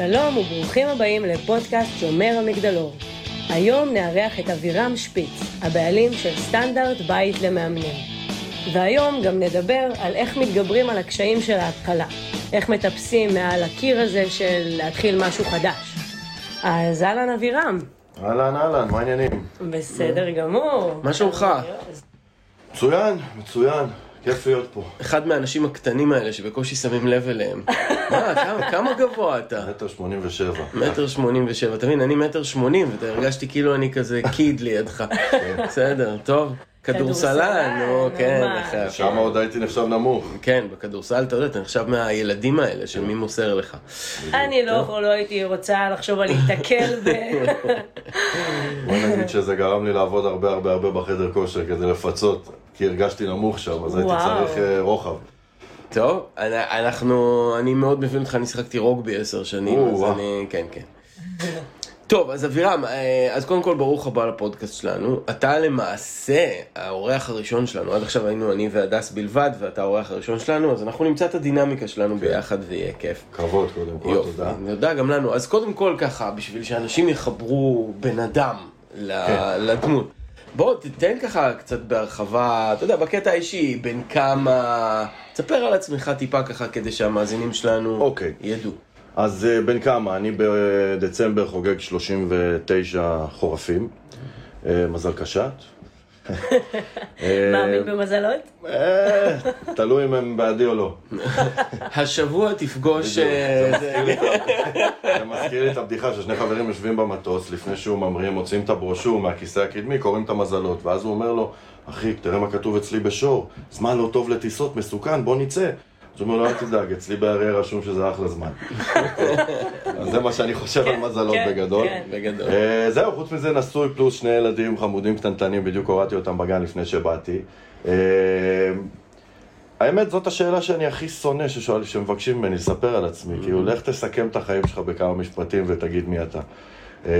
שלום וברוכים הבאים לפודקאסט שומר המגדלור. היום נארח את אבירם שפיץ, הבעלים של סטנדרט בית למאמנים. והיום גם נדבר על איך מתגברים על הקשיים של ההתחלה, איך מטפסים מעל הקיר הזה של להתחיל משהו חדש. אז אהלן אבירם. אהלן, אהלן, מה העניינים? בסדר גמור. מה שלומך? מצוין, מצוין, כיף להיות פה. אחד מהאנשים הקטנים האלה שבקושי שמים לב אליהם. מה, כמה, כמה גבוה אתה? מטר שמונים ושבע. מטר שמונים ושבע. אתה מבין, אני מטר שמונים, ואתה הרגשתי כאילו אני כזה קיד לידך. בסדר, טוב. כדורסלן, נו, כן, ממש. אחי. שם עוד הייתי נחשב נמוך. כן, בכדורסל, אתה יודע, אתה נחשב מהילדים האלה של מי מוסר לך. אני לא, לא הייתי רוצה לחשוב על להתקל ב... בוא נגיד שזה גרם לי לעבוד הרבה הרבה הרבה בחדר כושר כדי לפצות, כי הרגשתי נמוך שם, אז הייתי. צריך אה, רוחב. טוב, אנ- אנחנו, אני מאוד מבין אותך, אני שיחקתי רוגבי עשר שנים, אז. אני, כן, כן. טוב, אז אבירם, אה, אז קודם כל ברוך הבא לפודקאסט שלנו. אתה למעשה האורח הראשון שלנו, עד עכשיו היינו אני והדס בלבד, ואתה האורח הראשון שלנו, אז אנחנו נמצא את הדינמיקה שלנו ביחד ויהיה כיף. כבוד קודם כל, יופי, תודה. תודה גם לנו. אז קודם כל ככה, בשביל שאנשים יחברו בן אדם כן. לדמות. בוא תתן ככה קצת בהרחבה, אתה יודע, בקטע האישי, בין כמה... תספר על עצמך טיפה ככה כדי שהמאזינים שלנו אוקיי. ידעו. אז אה, בן כמה? אני בדצמבר חוגג 39 חורפים. אה, מזל קשת. מאמין במזלות? אה, תלוי אם הם בעדי או לא. השבוע תפגוש... זה מזכיר לי את- הבדיחה ששני חברים יושבים במטוס לפני שהוא ממריא, מוציאים את הברושור מהכיסא הקדמי, קוראים את המזלות ואז הוא אומר לו, אחי, תראה מה כתוב אצלי בשור, זמן לא טוב לטיסות, מסוכן, בוא נצא. אז הוא אומר לו, אל תדאג, אצלי בהרי רשום שזה אחלה זמן. אז זה מה שאני חושב על מזלות כן, בגדול. כן. בגדול. אה, זהו, חוץ מזה נשוי פלוס שני ילדים חמודים קטנטנים, בדיוק הורדתי אותם בגן לפני שבאתי. אה, האמת, זאת השאלה שאני הכי שונא ששואלים, שמבקשים ממני לספר על עצמי. כאילו, לך תסכם את החיים שלך בכמה משפטים ותגיד מי אתה. אה,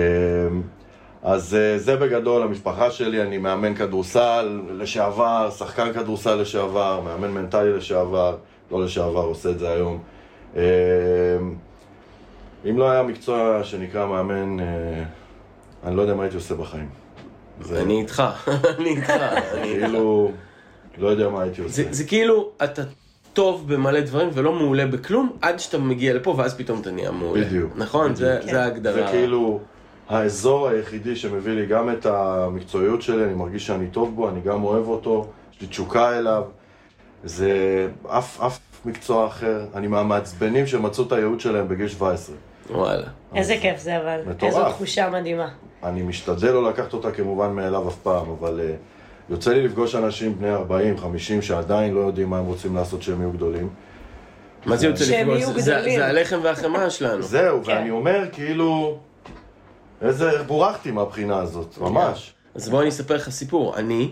אז זה בגדול המשפחה שלי, אני מאמן כדורסל לשעבר, שחקן כדורסל לשעבר, מאמן מנטלי לשעבר, לא לשעבר, עושה את זה היום. אה, אם לא היה מקצוע שנקרא מאמן, אה, אני לא יודע מה הייתי עושה בחיים. זה אני איתך, אני איתך. כאילו, לא יודע מה הייתי עושה. זה זה כאילו, אתה טוב במלא דברים ולא מעולה בכלום, עד שאתה מגיע לפה ואז פתאום אתה נהיה מעולה. בדיוק. נכון? זה כן. זה ההגדרה. זה כאילו האזור היחידי שמביא לי גם את המקצועיות שלי, אני מרגיש שאני טוב בו, אני גם אוהב אותו, יש לי תשוקה אליו. זה אף, אף מקצוע אחר, אני מהמעצבנים שמצאו את הייעוד שלהם בגיל 17. וואלה. איזה כיף זה אבל. מטורף. איזו תחושה מדהימה. אני משתדל לא לקחת אותה כמובן מאליו אף פעם, אבל uh, יוצא לי לפגוש אנשים בני 40, 50, שעדיין לא יודעים מה הם רוצים לעשות כשהם יהיו גדולים. מה זה יוצא שהם לפגוש? יהיו זה- גדולים. זה הלחם והחמאה שלנו. זהו, כן. ואני אומר כאילו, איזה, בורחתי מהבחינה הזאת, ממש. אז בוא אני אספר לך סיפור. אני,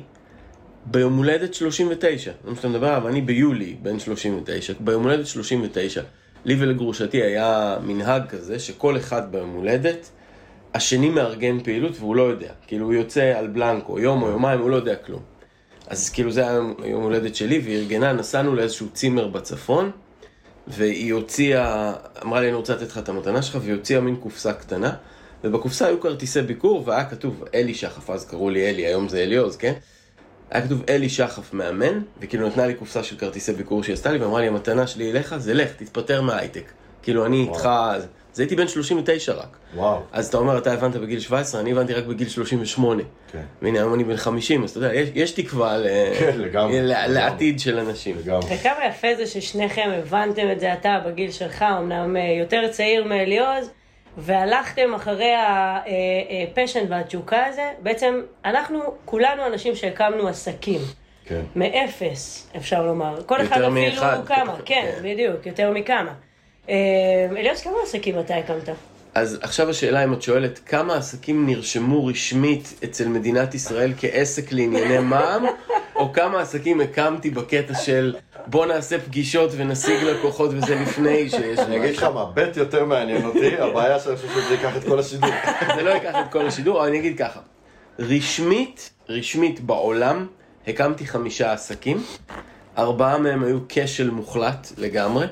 ביום הולדת 39, זה מה שאתה מדבר עליו, אני ביולי בן 39, ביום הולדת 39, לי ולגרושתי היה מנהג כזה, שכל אחד ביום הולדת, השני מארגן פעילות והוא לא יודע. כאילו הוא יוצא על בלנקו, יום או יומיים, הוא לא יודע כלום. אז כאילו זה היה יום הולדת שלי, והיא ארגנה, נסענו לאיזשהו צימר בצפון, והיא הוציאה, אמרה לי אני רוצה לתת לך את המתנה שלך, והיא הוציאה מין קופסה קטנה, ובקופסה היו כרטיסי ביקור, והיה כתוב אלי שחף, אז קראו לי אלי, היום זה אליעוז, כן? היה כתוב אלי שחף מאמן, וכאילו נתנה לי קופסה של כרטיסי ביקור שהיא עשתה לי, ואמרה לי המתנה שלי אליך זה לך, תתפטר מההייטק. כאילו אני איתך, אז אז הייתי בן 39 רק. וואו. אז אתה אומר, אתה הבנת בגיל 17, אני הבנתי רק בגיל 38. כן. והנה, היום אני בן 50, אז אתה יודע, יש, יש תקווה ל... כן, לגמרי, ל- לגמרי. לעתיד של אנשים. לגמרי. וכמה יפה זה ששניכם הבנתם את זה אתה בגיל שלך, אמנם אה, יותר צעיר מאליעוז, והלכתם אחרי הפשן והתשוקה הזה. בעצם אנחנו כולנו אנשים שהקמנו עסקים. כן. מאפס, אפשר לומר. כל אחד אפילו מאחד. כמה, כן, כן. בדיוק, יותר מכמה. אה, אליעוז, כמה עסקים אתה הקמת? אז עכשיו השאלה אם את שואלת, כמה עסקים נרשמו רשמית אצל מדינת ישראל כעסק לענייני מע"מ, או כמה עסקים הקמתי בקטע של בוא נעשה פגישות ונשיג לקוחות וזה לפני שיש אני אגיד לך מה, ב' יותר מעניין אותי, הבעיה שאני חושב שזה ייקח את כל השידור. זה לא ייקח את כל השידור, אבל אני אגיד ככה, רשמית, רשמית בעולם, הקמתי חמישה עסקים, ארבעה מהם היו כשל מוחלט לגמרי.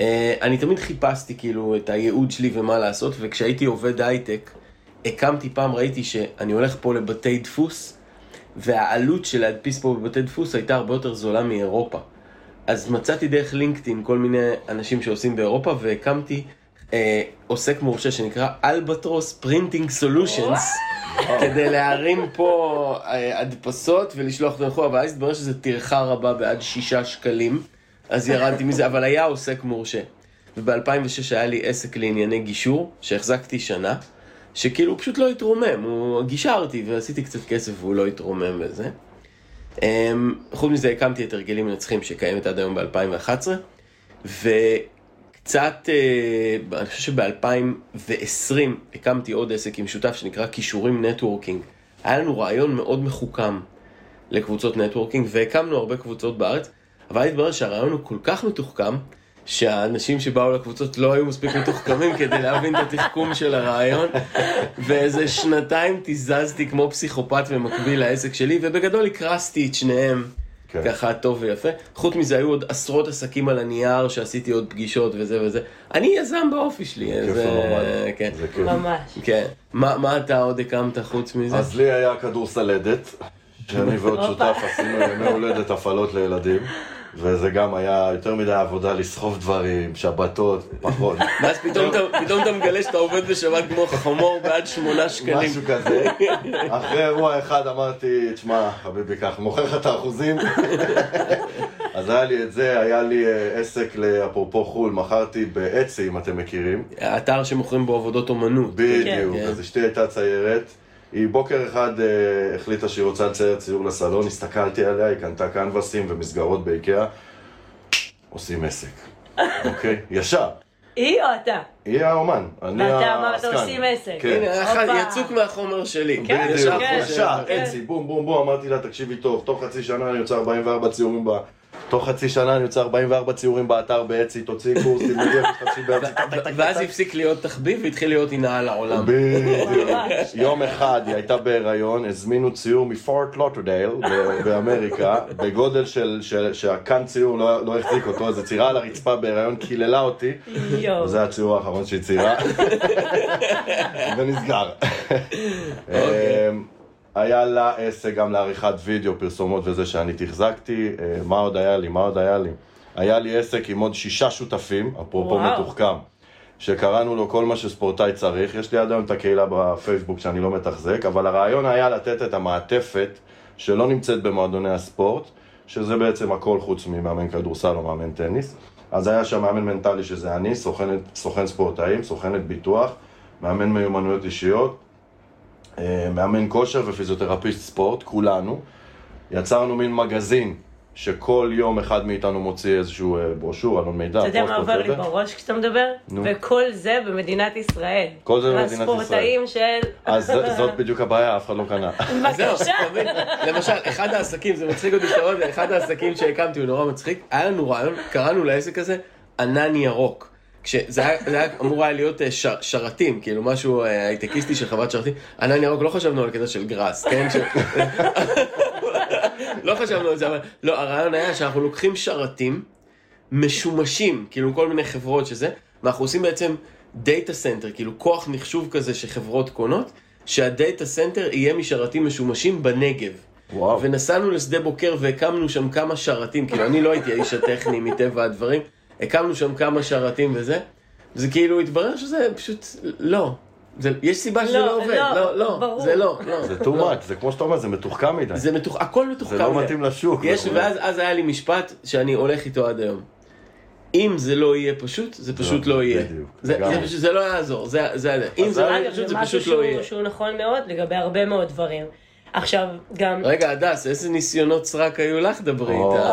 אה, אני תמיד חיפשתי כאילו את הייעוד שלי ומה לעשות, וכשהייתי עובד הייטק, הקמתי פעם, ראיתי שאני הולך פה לבתי דפוס, והעלות של להדפיס פה בבתי דפוס הייתה הרבה יותר זולה מאירופה. אז מצאתי דרך לינקדאין כל מיני אנשים שעושים באירופה, והקמתי אה, עוסק מורשה שנקרא Albatross Printing Solutions, כדי להרים פה אה, הדפסות ולשלוח לחו"ל, אבל אז התברר שזה טרחה רבה בעד שישה שקלים, אז ירדתי מזה, אבל היה עוסק מורשה. וב-2006 היה לי עסק לענייני גישור, שהחזקתי שנה, שכאילו פשוט לא התרומם, הוא גישרתי ועשיתי קצת כסף והוא לא התרומם וזה. אמ, חוץ מזה הקמתי את הרגלים מנצחים שקיימת עד היום ב-2011, וקצת, אה, אני חושב שב-2020 הקמתי עוד עסק עם שותף שנקרא כישורים networking. היה לנו רעיון מאוד מחוכם לקבוצות networking, והקמנו הרבה קבוצות בארץ, אבל התברר שהרעיון הוא כל כך מתוחכם, שהאנשים שבאו לקבוצות לא היו מספיק מתוחכמים כדי להבין את התחכום של הרעיון, ואיזה שנתיים תיזזתי כמו פסיכופת במקביל לעסק שלי, ובגדול הקרסתי את שניהם. כן. ככה טוב ויפה. חוץ מזה היו עוד עשרות עסקים על הנייר שעשיתי עוד פגישות וזה וזה. אני יזם באופי שלי. כיף זה- נורמלי. כן. זה כיף. ממש. כן. מה מה אתה עוד הקמת חוץ מזה? אז לי היה כדור סלדת, שאני ועוד. שותף עשינו ימי הולדת הפעלות לילדים, וזה גם היה יותר מדי עבודה לסחוב דברים, שבתות, פחות, ואז פתאום אתה- מגלה שאתה עובד בשבת כמו חמור בעד שמונה שקלים. משהו כזה. אחרי אירוע אחד אמרתי, תשמע, חביבי, קח, מוכר לך את האחוזים. אז היה לי את זה, היה לי אה, עסק לאפרופו חו"ל, מכרתי באצי, אם אתם מכירים. האתר שמוכרים בו עבודות אומנות. בדיוק, כן. אז אשתי הייתה ציירת. היא בוקר אחד אה, החליטה שהיא רוצה לצייר ציור לסלון, הסתכלתי עליה, היא קנתה קנבסים ומסגרות באיקאה. עושים עסק. אוקיי? ישר. היא או אתה? היא האומן, אני ואתה אמרת. עושים עסק. כן. הנה. יצוק מהחומר שלי. כן, בדיוק, כן. ישר, כן. Etsy, בום בום בום, אמרתי לה, תקשיבי טוב, תוך חצי שנה אני רוצה 44 ציורים ב... תוך חצי שנה אני רוצה 44 ציורים באתר ב Etsy, תוציאי קורס, תלמדי איך משתמשים ב Etsy. ואז. הפסיק להיות תחביב והתחיל להיות הנה על העולם. בדיוק. יום אחד היא הייתה בהיריון, הזמינו ציור מפורט לודרדייל באמריקה, בגודל של, של- שהכאן ציור לא, לא החזיק אותו, אז היא על הרצפה בהיריון, קיללה אותי, יואו. וזה הציור האחרון שהיא ציירה, ונסגר. היה לה עסק גם לעריכת וידאו, פרסומות וזה שאני תחזקתי, אה, מה עוד היה לי? מה עוד היה לי? היה לי עסק עם עוד שישה שותפים, אפרופו. מתוחכם. שקראנו לו כל מה שספורטאי צריך. יש לי עד היום את הקהילה בפייסבוק שאני לא מתחזק, אבל הרעיון היה לתת את המעטפת שלא נמצאת במועדוני הספורט, שזה בעצם הכל חוץ ממאמן כדורסל או מאמן טניס. אז היה שם מאמן מנטלי שזה אני, סוכן, סוכן ספורטאים, סוכנת ביטוח, מאמן מיומנויות אישיות, מאמן כושר ופיזיותרפיסט ספורט, כולנו. יצרנו מין מגזין שכל יום אחד מאיתנו מוציא איזשהו אה, ברושור, עלון מידע, אתה יודע מה עובר לי. בראש כשאתה מדבר? נו. וכל זה במדינת ישראל. כל זה במדינת ישראל. והספורטאים של... אז זאת בדיוק הבעיה, אף אחד לא קנה. בבקשה. למשל, אחד העסקים, זה מצחיק אותי שאתה אומר, זה אחד העסקים שהקמתי, הוא נורא מצחיק, היה לנו רעיון, קראנו לעסק הזה ענן ירוק. כשזה היה, זה היה אמור היה להיות אה, ש, שרתים, כאילו משהו אה, הייטקיסטי של חברת שרתים. ענן ירוק, לא חשבנו על קטע של גראס, כן? ש... לא חשבנו על זה, אבל לא, הרעיון היה שאנחנו לוקחים שרתים משומשים, כאילו כל מיני חברות שזה, ואנחנו עושים בעצם data center, כאילו כוח מחשוב כזה שחברות קונות, שה data center יהיה משרתים משומשים בנגב. וואו. ונסענו לשדה בוקר והקמנו שם כמה שרתים, כאילו אני לא הייתי האיש הטכני מטבע הדברים, הקמנו שם כמה שרתים וזה, וזה כאילו התברר שזה פשוט לא. זה, יש סיבה שזה לא, לא עובד, לא, לא, לא, ברור. זה לא, לא. זה too much, זה כמו שאתה אומר, זה מתוחכם מדי. זה מתוח... הכל מתוחכם. זה לא. מתאים לשוק. יש. ואז אז היה לי משפט שאני הולך איתו עד היום. אם זה לא יהיה פשוט, זה פשוט לא יהיה. בדיוק, זה. זה, זה לא יעזור, זה, זה, אם זה לא יהיה פשוט, זה זה משהו פשוט לא יהיה. שהוא נכון מאוד לגבי הרבה מאוד דברים. עכשיו, גם... רגע, הדס, איזה ניסיונות סרק היו לך? דברי. איתה.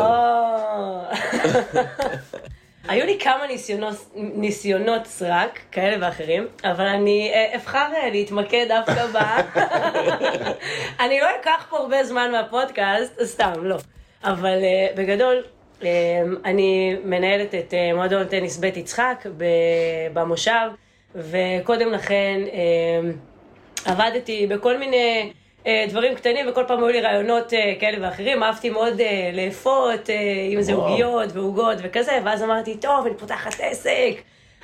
היו לי כמה ניסיונות, ניסיונות סרק, כאלה ואחרים, אבל אני אה, אבחר אה, להתמקד דווקא ב... אני לא אקח פה הרבה זמן מהפודקאסט, סתם, לא. אבל אה, בגדול, אני מנהלת את אה, מועדון טניס בית יצחק במושב, וקודם לכן אה, עבדתי בכל מיני דברים קטנים, וכל פעם היו לי רעיונות אה, כאלה ואחרים, אהבתי מאוד אה, לאפות, אה, עם איזה. עוגיות ועוגות וכזה, ואז אמרתי, טוב, אני פותחת עסק,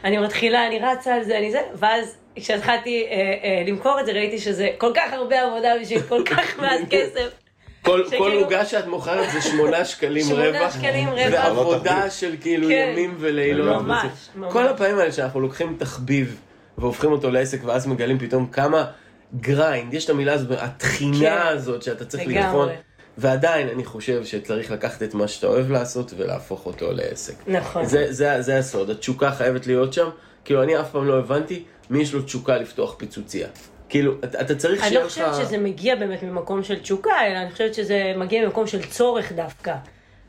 אני מתחילה, אני רצה על זה, אני זה, ואז כשהתחלתי אה, אה, למכור את זה, ראיתי שזה כל כך הרבה עבודה בשביל כל כך מעט כסף. כל, שכאילו- כל עוגה שאת מוכרת זה שמונה שקלים שמונה רווח. שקלים רווח. ועבודה של כאילו כן. ימים ולילות. ממש. ממש. כל הפעמים האלה שאנחנו לוקחים תחביב והופכים אותו לעסק ואז מגלים פתאום כמה grind, יש את המילה הזאת, כן. הטחינה הזאת שאתה צריך. לבחון. ועדיין אני חושב שצריך לקחת את מה שאתה אוהב לעשות ולהפוך אותו לעסק. נכון. זה, זה, זה הסוד, התשוקה חייבת להיות שם. כאילו, אני אף פעם לא הבנתי מי יש לו תשוקה לפתוח פיצוצייה. כאילו, אתה, אתה צריך אני שיהיה לא לך... חושבת שזה מגיע באמת ממקום של תשוקה, אלא אני חושבת שזה מגיע ממקום של צורך דווקא,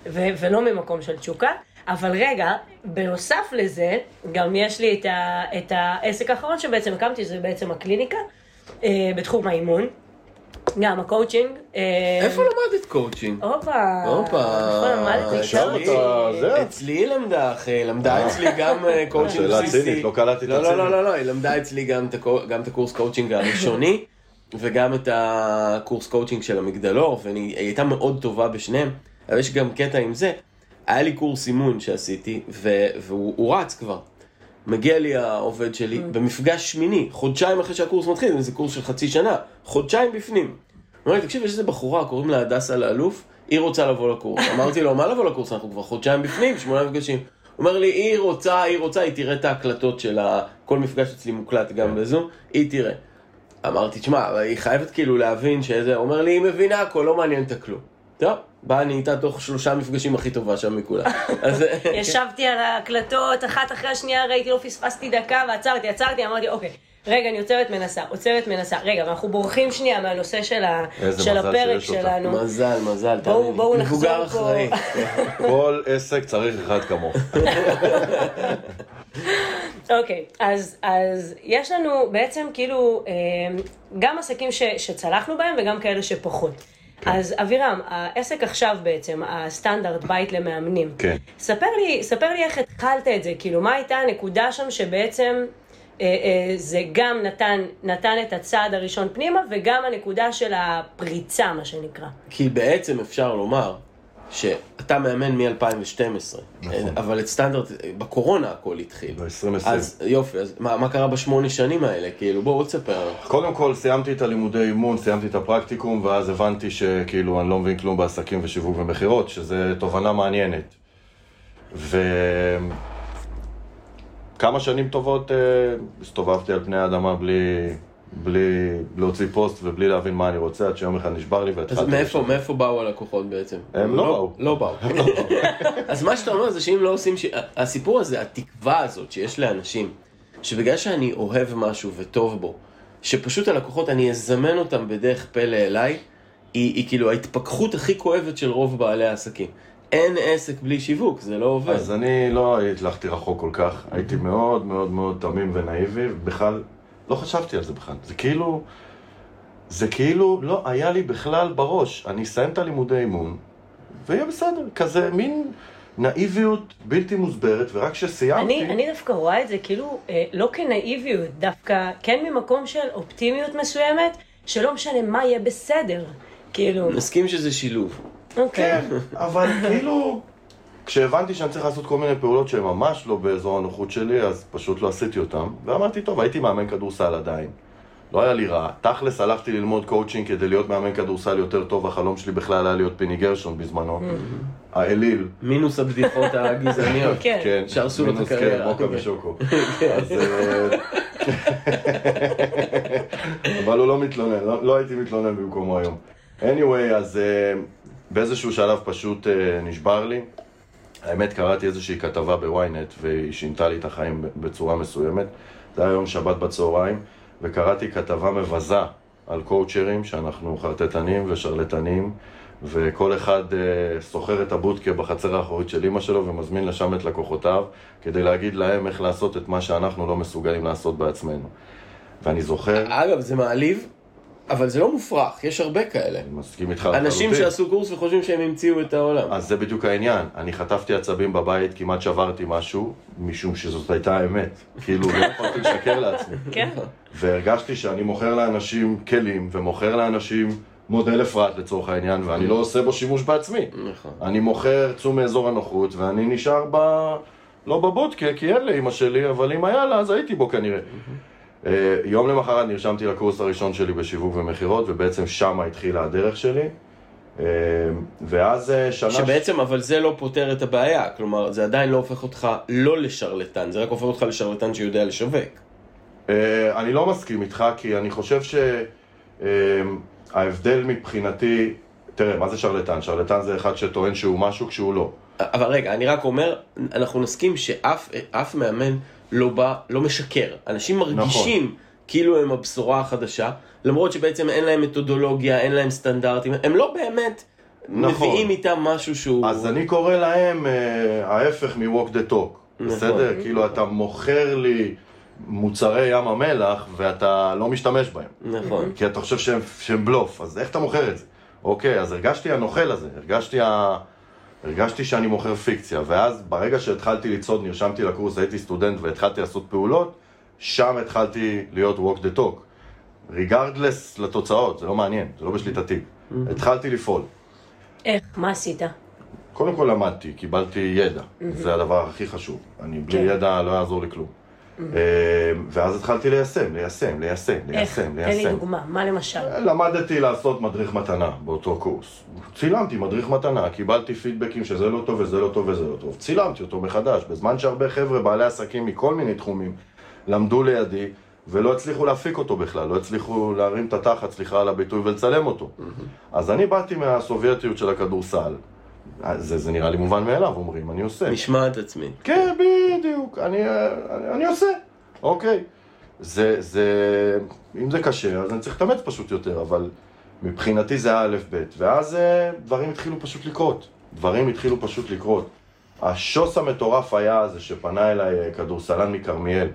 ו- ולא ממקום של תשוקה. אבל רגע, בנוסף לזה, גם יש לי את, ה- את העסק האחרון שבעצם הקמתי, שזה בעצם הקליניקה, בתחום האימון, גם הקואוצ'ינג. אה, איפה למדת קואוצ'ינג? הופה, הופה, איפה למדתי? עכשיו הכרתי. אתה- זה? אצלי היא למדה, אחי, למדה אצלי גם אה, קואוצ'ינג שאלה בסיסי. צינית, לא קלטתי את לא, לא, הצינית. לא, לא, לא, היא למדה אצלי גם את הקורס קואוצ'ינג הראשוני, וגם את הקורס קואוצ'ינג של המגדלור, והיא הייתה מאוד טובה בשניהם, אבל יש גם קטע עם זה. היה לי קורס אימון שעשיתי, והוא הוא רץ כבר. מגיע לי העובד שלי ממ. במפגש שמיני, חודשיים אחרי שהקורס מתחיל, זה קורס של חצי שנה, חודשיים בפנים. אומר לי, תקשיב, יש איזה בחורה, קוראים לה הדסה לאלוף, היא רוצה לבוא לקורס. אמרתי לו, מה לבוא לקורס? אנחנו כבר חודשיים בפנים, שמונה מפגשים. הוא אומר לי, היא רוצה, היא רוצה, היא תראה את ההקלטות של. כל מפגש אצלי מוקלט גם בזום, היא תראה. אמרתי, תשמע, היא חייבת כאילו להבין שזה, הוא אומר לי, היא מבינה הכל, לא מעניין אותה כלום. טוב, באה אני איתה תוך שלושה מפגשים הכי טובה שם מכולם. אז... ישבתי על ההקלטות, אחת אחרי השנייה, ראיתי, לא פספסתי דקה, ועצרתי, עצרתי, אמרתי, אוקיי, רגע, אני עוצרת מנסה, עוצרת מנסה. רגע, ואנחנו בורחים שנייה מהנושא של, ה... של הפרק שיש אותה. שלנו. מזל, מזל, בואו- תאמין לי. בואו נחזור מבוגר פה. אחראי. כל עסק צריך אחד כמוך. אוקיי, אז, אז יש לנו בעצם כאילו אה, גם עסקים ש, שצלחנו בהם וגם כאלה שפחות. כן. אז אבירם, העסק עכשיו בעצם, הסטנדרט בית למאמנים. כן. ספר לי, ספר לי איך התחלת את זה, כאילו מה הייתה הנקודה שם שבעצם אה, אה, זה גם נתן, נתן את הצעד הראשון פנימה וגם הנקודה של הפריצה, מה שנקרא. כי בעצם אפשר לומר שאתה מאמן מ-2012, נכון. אבל את סטנדרט, בקורונה הכל התחיל. ב-2020. אז יופי, אז מה, מה קרה בשמונה שנים האלה? כאילו, בואו תספר. קודם כל סיימתי את הלימודי אימון, סיימתי את הפרקטיקום, ואז הבנתי שכאילו אני לא מבין כלום בעסקים ושיווק ומכירות, שזה תובנה מעניינת. וכמה שנים טובות אה, הסתובבתי על פני האדמה בלי, בלי להוציא פוסט ובלי להבין מה אני רוצה, עד שיום אחד נשבר לי אז והתחלתי... מאיפה, לשנות. מאיפה באו הלקוחות בעצם? הם לא באו. לא באו. אז מה שאתה אומר זה שאם לא עושים... ש... הסיפור הזה, התקווה הזאת שיש לאנשים, שבגלל שאני אוהב משהו וטוב בו, שפשוט הלקוחות, אני אזמן אותם בדרך פלא אליי, היא, היא כאילו ההתפכחות הכי כואבת של רוב בעלי העסקים. אין עסק בלי שיווק, זה לא עובד. אז אני לא הצלחתי רחוק כל כך, הייתי מאוד מאוד מאוד תמים ונאיבי, ובכלל לא חשבתי על זה בכלל. זה כאילו, זה כאילו לא היה לי בכלל בראש. אני אסיים את הלימודי אימון, ויהיה בסדר. כזה מין נאיביות בלתי מוסברת, ורק כשסיימתי... אני, אני דווקא רואה את זה כאילו אה, לא כנאיביות, דווקא כן ממקום של אופטימיות מסוימת, שלא משנה מה יהיה בסדר. כאילו, נסכים שזה שילוב. אוקיי. כן, אבל כאילו... כשהבנתי שאני צריך לעשות כל מיני פעולות שהן ממש לא באזור הנוחות שלי, אז פשוט לא עשיתי אותן. ואמרתי, טוב, הייתי מאמן כדורסל עדיין. לא היה לי רע. תכלס הלכתי ללמוד קואוצ'ינג כדי להיות מאמן כדורסל יותר טוב, החלום שלי בכלל היה להיות פיני גרשון בזמנו. האליל. מינוס הבדיחות הגזעניות. כן. כן, שהרסו לו את מינוס, הקריירה. כן, מוקה. ושוקו. אז... אה, אבל הוא לא מתלונן, לא, לא הייתי מתלונן במקומו היום. anyway, אז אה, באיזשהו שלב פשוט אה, נשבר לי. האמת, קראתי איזושהי כתבה בוויינט, והיא שינתה לי את החיים בצורה מסוימת. זה היה יום שבת בצהריים, וקראתי כתבה מבזה על קואוצ'רים, שאנחנו חרטטנים ושרלטנים, וכל אחד אה, סוחר את הבודקה בחצר האחורית של אימא שלו ומזמין לשם את לקוחותיו, כדי להגיד להם איך לעשות את מה שאנחנו לא מסוגלים לעשות בעצמנו. ואני זוכר... אגב, זה מעליב, אבל זה לא מופרך, יש הרבה כאלה. אני מסכים איתך לחלוטין. אנשים שעשו קורס וחושבים שהם המציאו את העולם. אז זה בדיוק העניין. אני חטפתי עצבים בבית, כמעט שברתי משהו, משום שזאת הייתה האמת. כאילו, לא יכולתי לשקר לעצמי. כן. והרגשתי שאני מוכר לאנשים כלים, ומוכר לאנשים מודל אפרת לצורך העניין, ואני לא עושה בו שימוש בעצמי. נכון. אני מוכר, צאו מאזור הנוחות, ואני נשאר ב... לא בבודקה, כי אין לאמא שלי, אבל אם היה לה, אז הייתי בו כנראה. אה, יום למחרת נרשמתי לקורס הראשון שלי בשיווק ומכירות, ובעצם שמה התחילה הדרך שלי. אה, ואז אה, שנה... שבעצם, אבל זה לא פותר את הבעיה. כלומר, זה עדיין לא הופך אותך לא לשרלטן, זה רק הופך אותך לשרלטן שיודע לשווק. אני לא מסכים איתך, כי אני חושב שההבדל מבחינתי... תראה, מה זה שרלטן? שרלטן זה אחד שטוען שהוא משהו כשהוא לא. אבל רגע, אני רק אומר, אנחנו נסכים שאף אף מאמן לא בא, לא משקר. אנשים מרגישים נכון. כאילו הם הבשורה החדשה, למרות שבעצם אין להם מתודולוגיה, אין להם סטנדרטים, הם לא באמת נכון. מביאים איתם משהו שהוא... אז אני קורא להם אה, ההפך מ-walk the talk, נכון. בסדר? כאילו אתה מוכר לי מוצרי ים המלח ואתה לא משתמש בהם. נכון. כי אתה חושב שהם, שהם בלוף, אז איך אתה מוכר את זה? אוקיי, אז הרגשתי הנוכל הזה, הרגשתי, ה... הרגשתי שאני מוכר פיקציה, ואז ברגע שהתחלתי לצעוד, נרשמתי לקורס, הייתי סטודנט והתחלתי לעשות פעולות, שם התחלתי להיות walk the talk. ריגרדלס לתוצאות, זה לא מעניין, זה לא בשליטתי. התחלתי לפעול. איך? מה עשית? קודם כל למדתי, קיבלתי ידע, זה הדבר הכי חשוב. אני בלי כן. ידע לא יעזור לי כלום. אה, ואז התחלתי ליישם, ליישם, ליישם, איך? ליישם, תן לי. דוגמה, מה למשל? למדתי לעשות מדריך מתנה באותו קורס. צילמתי מדריך מתנה, קיבלתי פידבקים שזה לא טוב וזה לא טוב וזה לא טוב. צילמתי אותו מחדש, בזמן שהרבה חבר'ה, בעלי עסקים מכל מיני תחומים, למדו לידי ולא הצליחו להפיק אותו בכלל, לא הצליחו להרים את התחת, סליחה על הביטוי, ולצלם אותו. אז אני באתי מהסובייטיות של הכדורסל. זה, זה נראה לי מובן מאליו, אומרים, אני עושה. משמעת עצמי. כן, בדיוק, אני, אני, אני עושה, אוקיי. זה, זה, אם זה קשה, אז אני צריך להתאמץ פשוט יותר, אבל מבחינתי זה א' ב', ואז אה, דברים התחילו פשוט לקרות. דברים התחילו פשוט לקרות. השוס המטורף היה זה שפנה אליי אה, כדורסלן מכרמיאל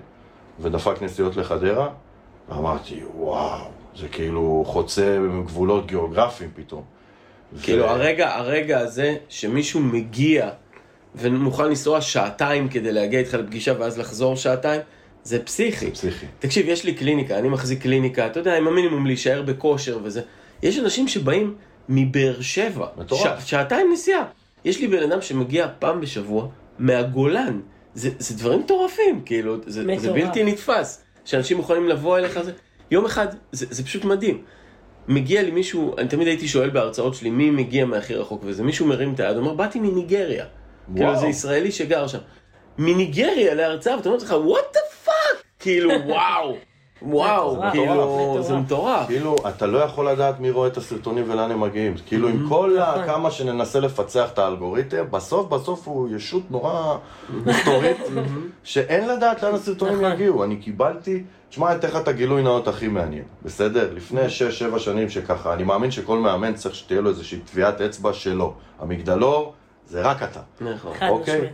ודפק נסיעות לחדרה, ואמרתי, וואו, זה כאילו חוצה גבולות גיאוגרפיים פתאום. כאילו ו- הרגע, הרגע הזה שמישהו מגיע ומוכן לנסוע שעתיים כדי להגיע איתך לפגישה ואז לחזור שעתיים, זה פסיכי. זה פסיכי. תקשיב, יש לי קליניקה, אני מחזיק קליניקה, אתה יודע, עם המינימום להישאר בכושר וזה. יש אנשים שבאים מבאר שבע, מטורף. ש- שעתיים נסיעה. יש לי בן אדם שמגיע פעם בשבוע מהגולן. זה, זה דברים מטורפים, כאילו, זה, זה מטורף. בלתי נתפס. שאנשים יכולים לבוא אליך, זה... יום אחד, זה, זה פשוט מדהים. מגיע לי מישהו, אני תמיד הייתי שואל בהרצאות שלי, מי מגיע מהכי רחוק וזה, מישהו מרים את היד, אומר, באתי מניגריה. כאילו, זה ישראלי שגר שם. מניגריה להרצאה, ואתה אומר לך, what the fuck? כאילו, וואו, וואו, כאילו. זה מטורף. כאילו, אתה לא יכול לדעת מי רואה את הסרטונים ולאן הם מגיעים. כאילו, עם כל ה... נכון. כמה שננסה לפצח את האלגוריתם, בסוף בסוף הוא ישות נורא מסתורית, שאין לדעת לאן הסרטונים נכון. יגיעו. אני קיבלתי... תשמע, אני אתן לך את הגילוי נאות הכי מעניין, בסדר? לפני 6-7 שנים שככה, אני מאמין שכל מאמן צריך שתהיה לו איזושהי טביעת אצבע שלו. המגדלור זה רק אתה. נכון. אוקיי?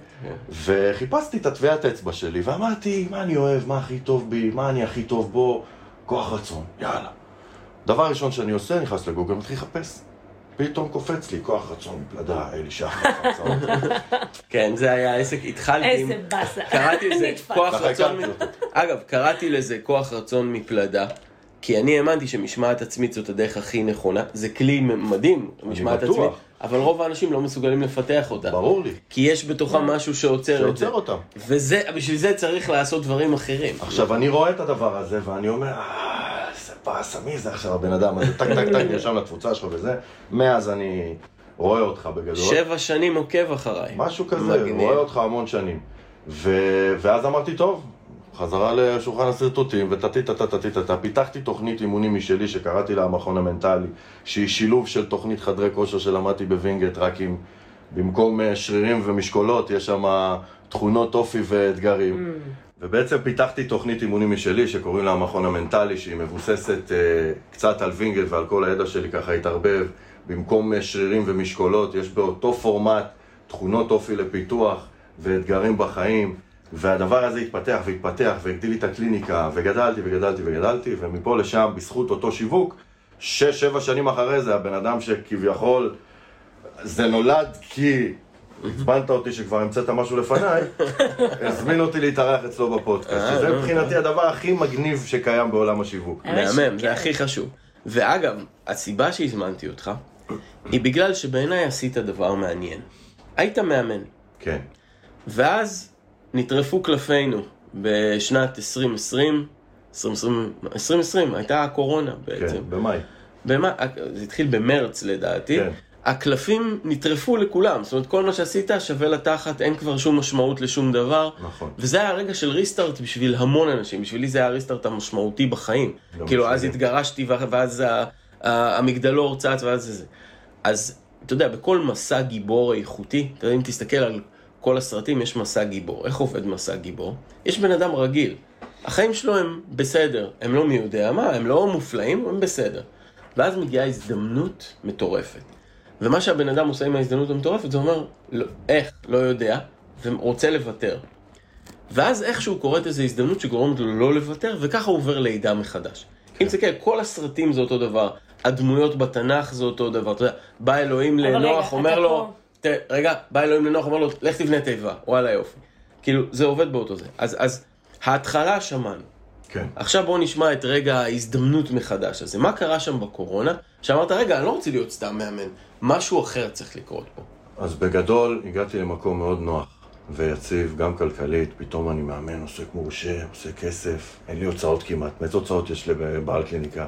וחיפשתי את הטביעת אצבע שלי, ואמרתי, מה אני אוהב, מה הכי טוב בי, מה אני הכי טוב בו, כוח רצון, יאללה. דבר ראשון שאני עושה, נכנס לגוגל, מתחיל לחפש. פתאום קופץ לי, כוח רצון, פלדה, אלי שחר, הרצאות. כן, זה היה עסק, התחלתי עם... איזה באסה. קראתי לזה. כוח רצון. אגב, קראתי לזה כוח רצון מפלדה, כי אני האמנתי שמשמעת עצמית זאת הדרך הכי נכונה, זה כלי מדהים, משמעת בטוח. עצמית, אבל רוב האנשים לא מסוגלים לפתח אותה. ברור לי. כי יש בתוכם משהו שעוצר את זה. שעוצר אותם. וזה, בשביל זה צריך לעשות דברים אחרים. עכשיו, אני רואה את הדבר הזה, ואני אומר, אה, איזה באסה, מי זה עכשיו הבן אדם הזה? טק, טק, טק, נרשם לקבוצה שלך וזה. מאז אני רואה אותך בגדול. שבע שנים עוקב אחריי. משהו כזה, מגניב. רואה אותך המון שנים. ו... ואז אמרתי, טוב, חזרה לשולחן השרטוטים, וטטי-טטטטטטה, פיתחתי תוכנית אימונים משלי שקראתי לה המכון המנטלי, שהיא שילוב של תוכנית חדרי כושר שלמדתי בווינגייט, רק עם, במקום אה, שרירים ומשקולות, יש שם תכונות אופי ואתגרים. ובעצם פיתחתי תוכנית אימונים משלי שקוראים לה המכון המנטלי, שהיא מבוססת אה, קצת על וינגייט ועל כל הידע שלי ככה התערבב. במקום אה, שרירים ומשקולות, יש באותו פורמט תכונות אופי לפיתוח ואתגרים בחיים. והדבר הזה התפתח והתפתח והגדיל לי את הקליניקה, וגדלתי וגדלתי וגדלתי, ומפה לשם, בזכות אותו שיווק, שש, שבע שנים אחרי זה, הבן אדם שכביכול, זה נולד כי עצבנת אותי שכבר המצאת משהו לפניי, הזמין אותי להתארח אצלו בפודקאסט, אה, שזה לא, מבחינתי הדבר הכי מגניב שקיים בעולם השיווק. מהמם. זה הכי חשוב. ואגב, הסיבה שהזמנתי אותך, היא בגלל שבעיניי עשית דבר מעניין. היית מאמן, כן, ואז נטרפו קלפינו בשנת 2020, 2020, 2020 הייתה הקורונה בעצם. כן, במאי. במה, זה התחיל במרץ לדעתי. כן. הקלפים נטרפו לכולם, זאת אומרת כל מה שעשית שווה לתחת, אין כבר שום משמעות לשום דבר. נכון. וזה היה רגע של ריסטארט בשביל המון אנשים, בשבילי זה היה הריסטארט המשמעותי בחיים. גם כאילו בשבילי. אז התגרשתי ואז המגדלור צץ ואז זה זה. אז אתה יודע, בכל מסע גיבור איכותי, אתה יודע, אם תסתכל על כל הסרטים, יש מסע גיבור. איך עובד מסע גיבור? יש בן אדם רגיל. החיים שלו הם בסדר, הם לא מי יודע מה, הם לא מופלאים, הם בסדר. ואז מגיעה הזדמנות מטורפת. ומה שהבן אדם עושה עם ההזדמנות המטורפת, זה אומר, לא, איך, לא יודע, ורוצה לוותר. ואז איכשהו קורית איזו הזדמנות שגורמת לו לא לוותר, וככה הוא עובר לידה מחדש. אם תסתכל, כל הסרטים זה אותו דבר, הדמויות בתנ"ך זה אותו דבר, אתה יודע, בא אלוהים לנוח, אומר פה- לו, ת, רגע, בא אלוהים לנוח, אומר לו, לך תבנה תיבה, וואלה יופי. כאילו, זה עובד באותו זה. אז, אז ההתחלה שמענו. כן. עכשיו בואו נשמע את רגע ההזדמנות מחדש הזה. מה קרה שם בקורונה? שאמרת, רגע, אני לא רוצה להיות סתם מאמן, משהו אחר צריך לקרות פה. אז בגדול הגעתי למקום מאוד נוח ויציב, גם כלכלית, פתאום אני מאמן, עוסק מורשה, עושה כסף, אין לי הוצאות כמעט, מאיזה הוצאות יש לבעל קליניקה.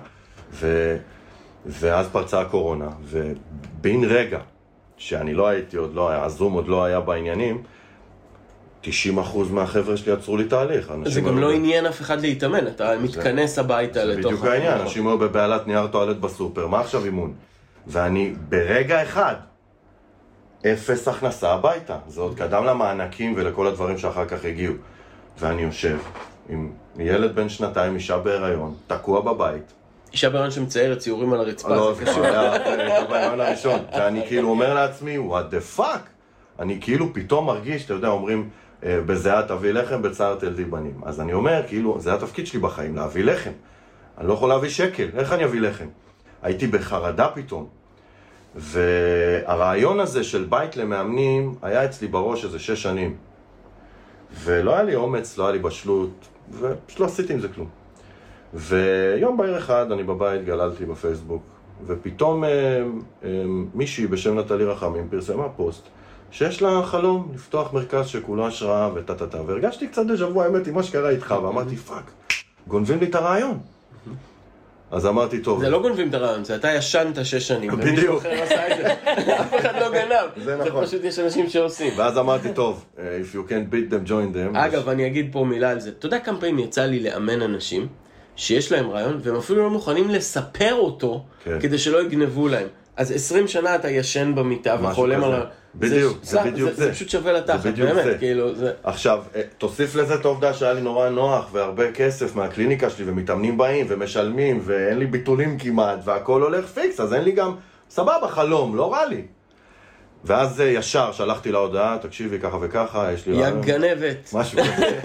ו... ואז פרצה הקורונה, ובן רגע, שאני לא הייתי, עוד לא היה, הזום עוד לא היה בעניינים, 90% מהחבר'ה שלי עצרו לי תהליך. זה גם לא עניין אף אחד להתאמן, אתה מתכנס הביתה זה לתוך... בדיוק העניין. אנשים היו בבהלת נייר טואלט בסופר, מה עכשיו אימון? ואני ברגע אחד, אפס הכנסה הביתה. זה עוד קדם למענקים ולכל הדברים שאחר כך הגיעו. ואני יושב עם ילד בן שנתיים, אישה בהיריון, תקוע בבית. אישה בהריון שמציירת ציורים על הרצפה, לא, זה קשור. בהיריון הראשון. ואני כאילו אומר לעצמי, what the fuck? אני כאילו פתאום מרגיש, אתה יודע, אומרים, אה, בזיעה תביא לחם, בצער תלדי בנים. אז אני אומר, כאילו, זה התפקיד שלי בחיים, להביא לחם. אני לא יכול להביא שקל, איך אני אביא לחם? הייתי בחרדה פתאום. והרעיון הזה של בית למאמנים היה אצלי בראש איזה שש שנים. ולא היה לי אומץ, לא היה לי בשלות, ופשוט לא עשיתי עם זה כלום. ויום בהיר אחד אני בבית גללתי בפייסבוק, ופתאום אה, אה, מישהי בשם נטלי רחמים פרסמה פוסט שיש לה חלום לפתוח מרכז שכולו השראה וטה טה טה, והרגשתי קצת דז'ה וו האמת עם מה שקרה איתך, ואמרתי fuck, גונבים לי את הרעיון. אז אמרתי, טוב, זה לא גונבים את הרעיון, זה אתה ישנת שש שנים. ומישהו בדיוק. אחר עשה את זה. אף אחד לא גנב. זה נכון. פשוט יש אנשים שעושים. ואז אמרתי, טוב, אה, if you can't beat them, join them. אגב, אני אגיד פה מילה על זה. אתה יודע כמה פעמים יצא לי לאמן אנשים שיש להם רעיון, והם אפילו לא מוכנים לספר אותו, כן. כדי שלא יגנבו להם. אז 20 שנה אתה ישן במיטה וחולם כזה. על... ה- בדיוק, זה סתם, בדיוק זה. זה. פשוט שווה לתחת, זה בדיוק באמת, זה. כאילו, זה... עכשיו, אה, תוסיף לזה את העובדה שהיה לי נורא נוח והרבה כסף מהקליניקה שלי ומתאמנים באים ומשלמים ואין לי ביטולים כמעט והכל הולך פיקס, אז אין לי גם, סבבה, חלום, לא רע לי. ואז ישר שלחתי לה הודעה, תקשיבי ככה וככה, יש לי רעיון." גנבת. משהו כזה.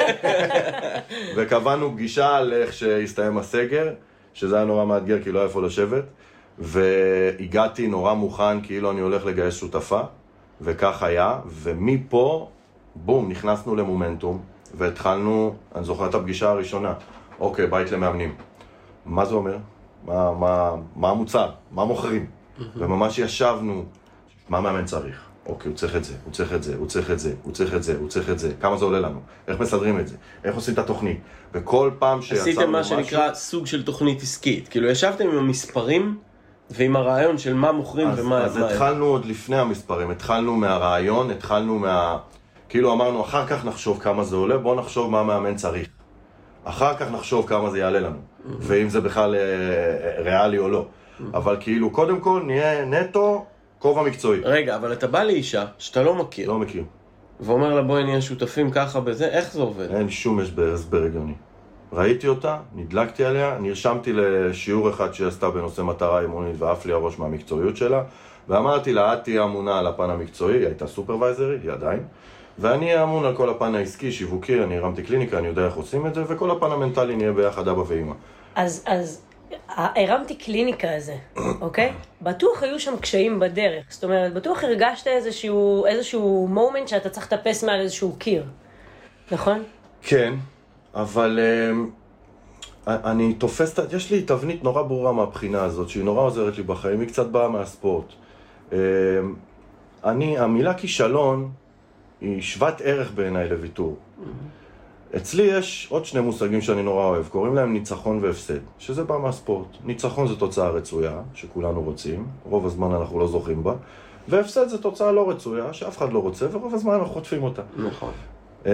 וקבענו פגישה על איך שהסתיים הסגר, שזה היה נורא מאתגר כי לא היה איפה לשבת, והגעתי נורא מוכן כאילו אני הולך לגייס שותפה, וכך היה, ומפה, בום, נכנסנו למומנטום, והתחלנו, אני זוכר את הפגישה הראשונה, אוקיי, בית למאמנים. מה זה אומר? מה, מה, מה המוצר? מה מוכרים? וממש ישבנו, מה מאמן צריך? אוקיי, הוא צריך את זה, הוא צריך את זה, הוא צריך את זה, הוא צריך את זה, הוא צריך את זה, כמה זה עולה לנו? איך מסדרים את זה? איך עושים את התוכנית? וכל פעם שיצרנו עשיתם מה משהו... שנקרא סוג של תוכנית עסקית. כאילו, ישבתם עם המספרים ועם הרעיון של מה מוכרים אז, ומה... אז מה- התחלנו עוד לפני המספרים, התחלנו מהרעיון, התחלנו מה... כאילו אמרנו, אחר כך נחשוב כמה זה עולה, בואו נחשוב מה מאמן צריך. אחר כך נחשוב כמה זה יעלה לנו, ואם זה בכלל אה, אה, ריאלי או לא. אבל כאילו, קודם כל נהיה נטו כובע מקצועי. רגע, אבל אתה בא לאישה שאתה לא מכיר, לא מכיר. ואומר לה בואי נהיה שותפים ככה בזה, איך זה עובד? אין שום הסבר הגיוני. ראיתי אותה, נדלקתי עליה, נרשמתי לשיעור אחד שהיא עשתה בנושא מטרה אימונית ועף לי הראש מהמקצועיות שלה, ואמרתי לה, את תהיי אמונה על הפן המקצועי, היא הייתה סופרוויזרית, היא עדיין, ואני אהיה אמון על כל הפן העסקי, שיווקי, אני הרמתי קליניקה, אני יודע איך עושים את זה, וכל הפן המנטלי נהיה ביחד אבא ואמא. אז, אז הרמתי קליניקה הזה, אוקיי? בטוח היו שם קשיים בדרך. זאת אומרת, בטוח הרגשת איזשהו, איזשהו מומנט שאתה צריך לטפס מעל איזשהו קיר, נכון? כן, אבל אמ, אני תופס, יש לי תבנית נורא ברורה מהבחינה הזאת, שהיא נורא עוזרת לי בחיים, היא קצת באה מהספורט. אמ, אני, המילה כישלון היא שוות ערך בעיניי לוויתור. אצלי יש עוד שני מושגים שאני נורא אוהב, קוראים להם ניצחון והפסד, שזה בא מהספורט. ניצחון זה תוצאה רצויה, שכולנו רוצים, רוב הזמן אנחנו לא זוכים בה, והפסד זה תוצאה לא רצויה, שאף אחד לא רוצה, ורוב הזמן אנחנו חוטפים אותה. נכון. אמ,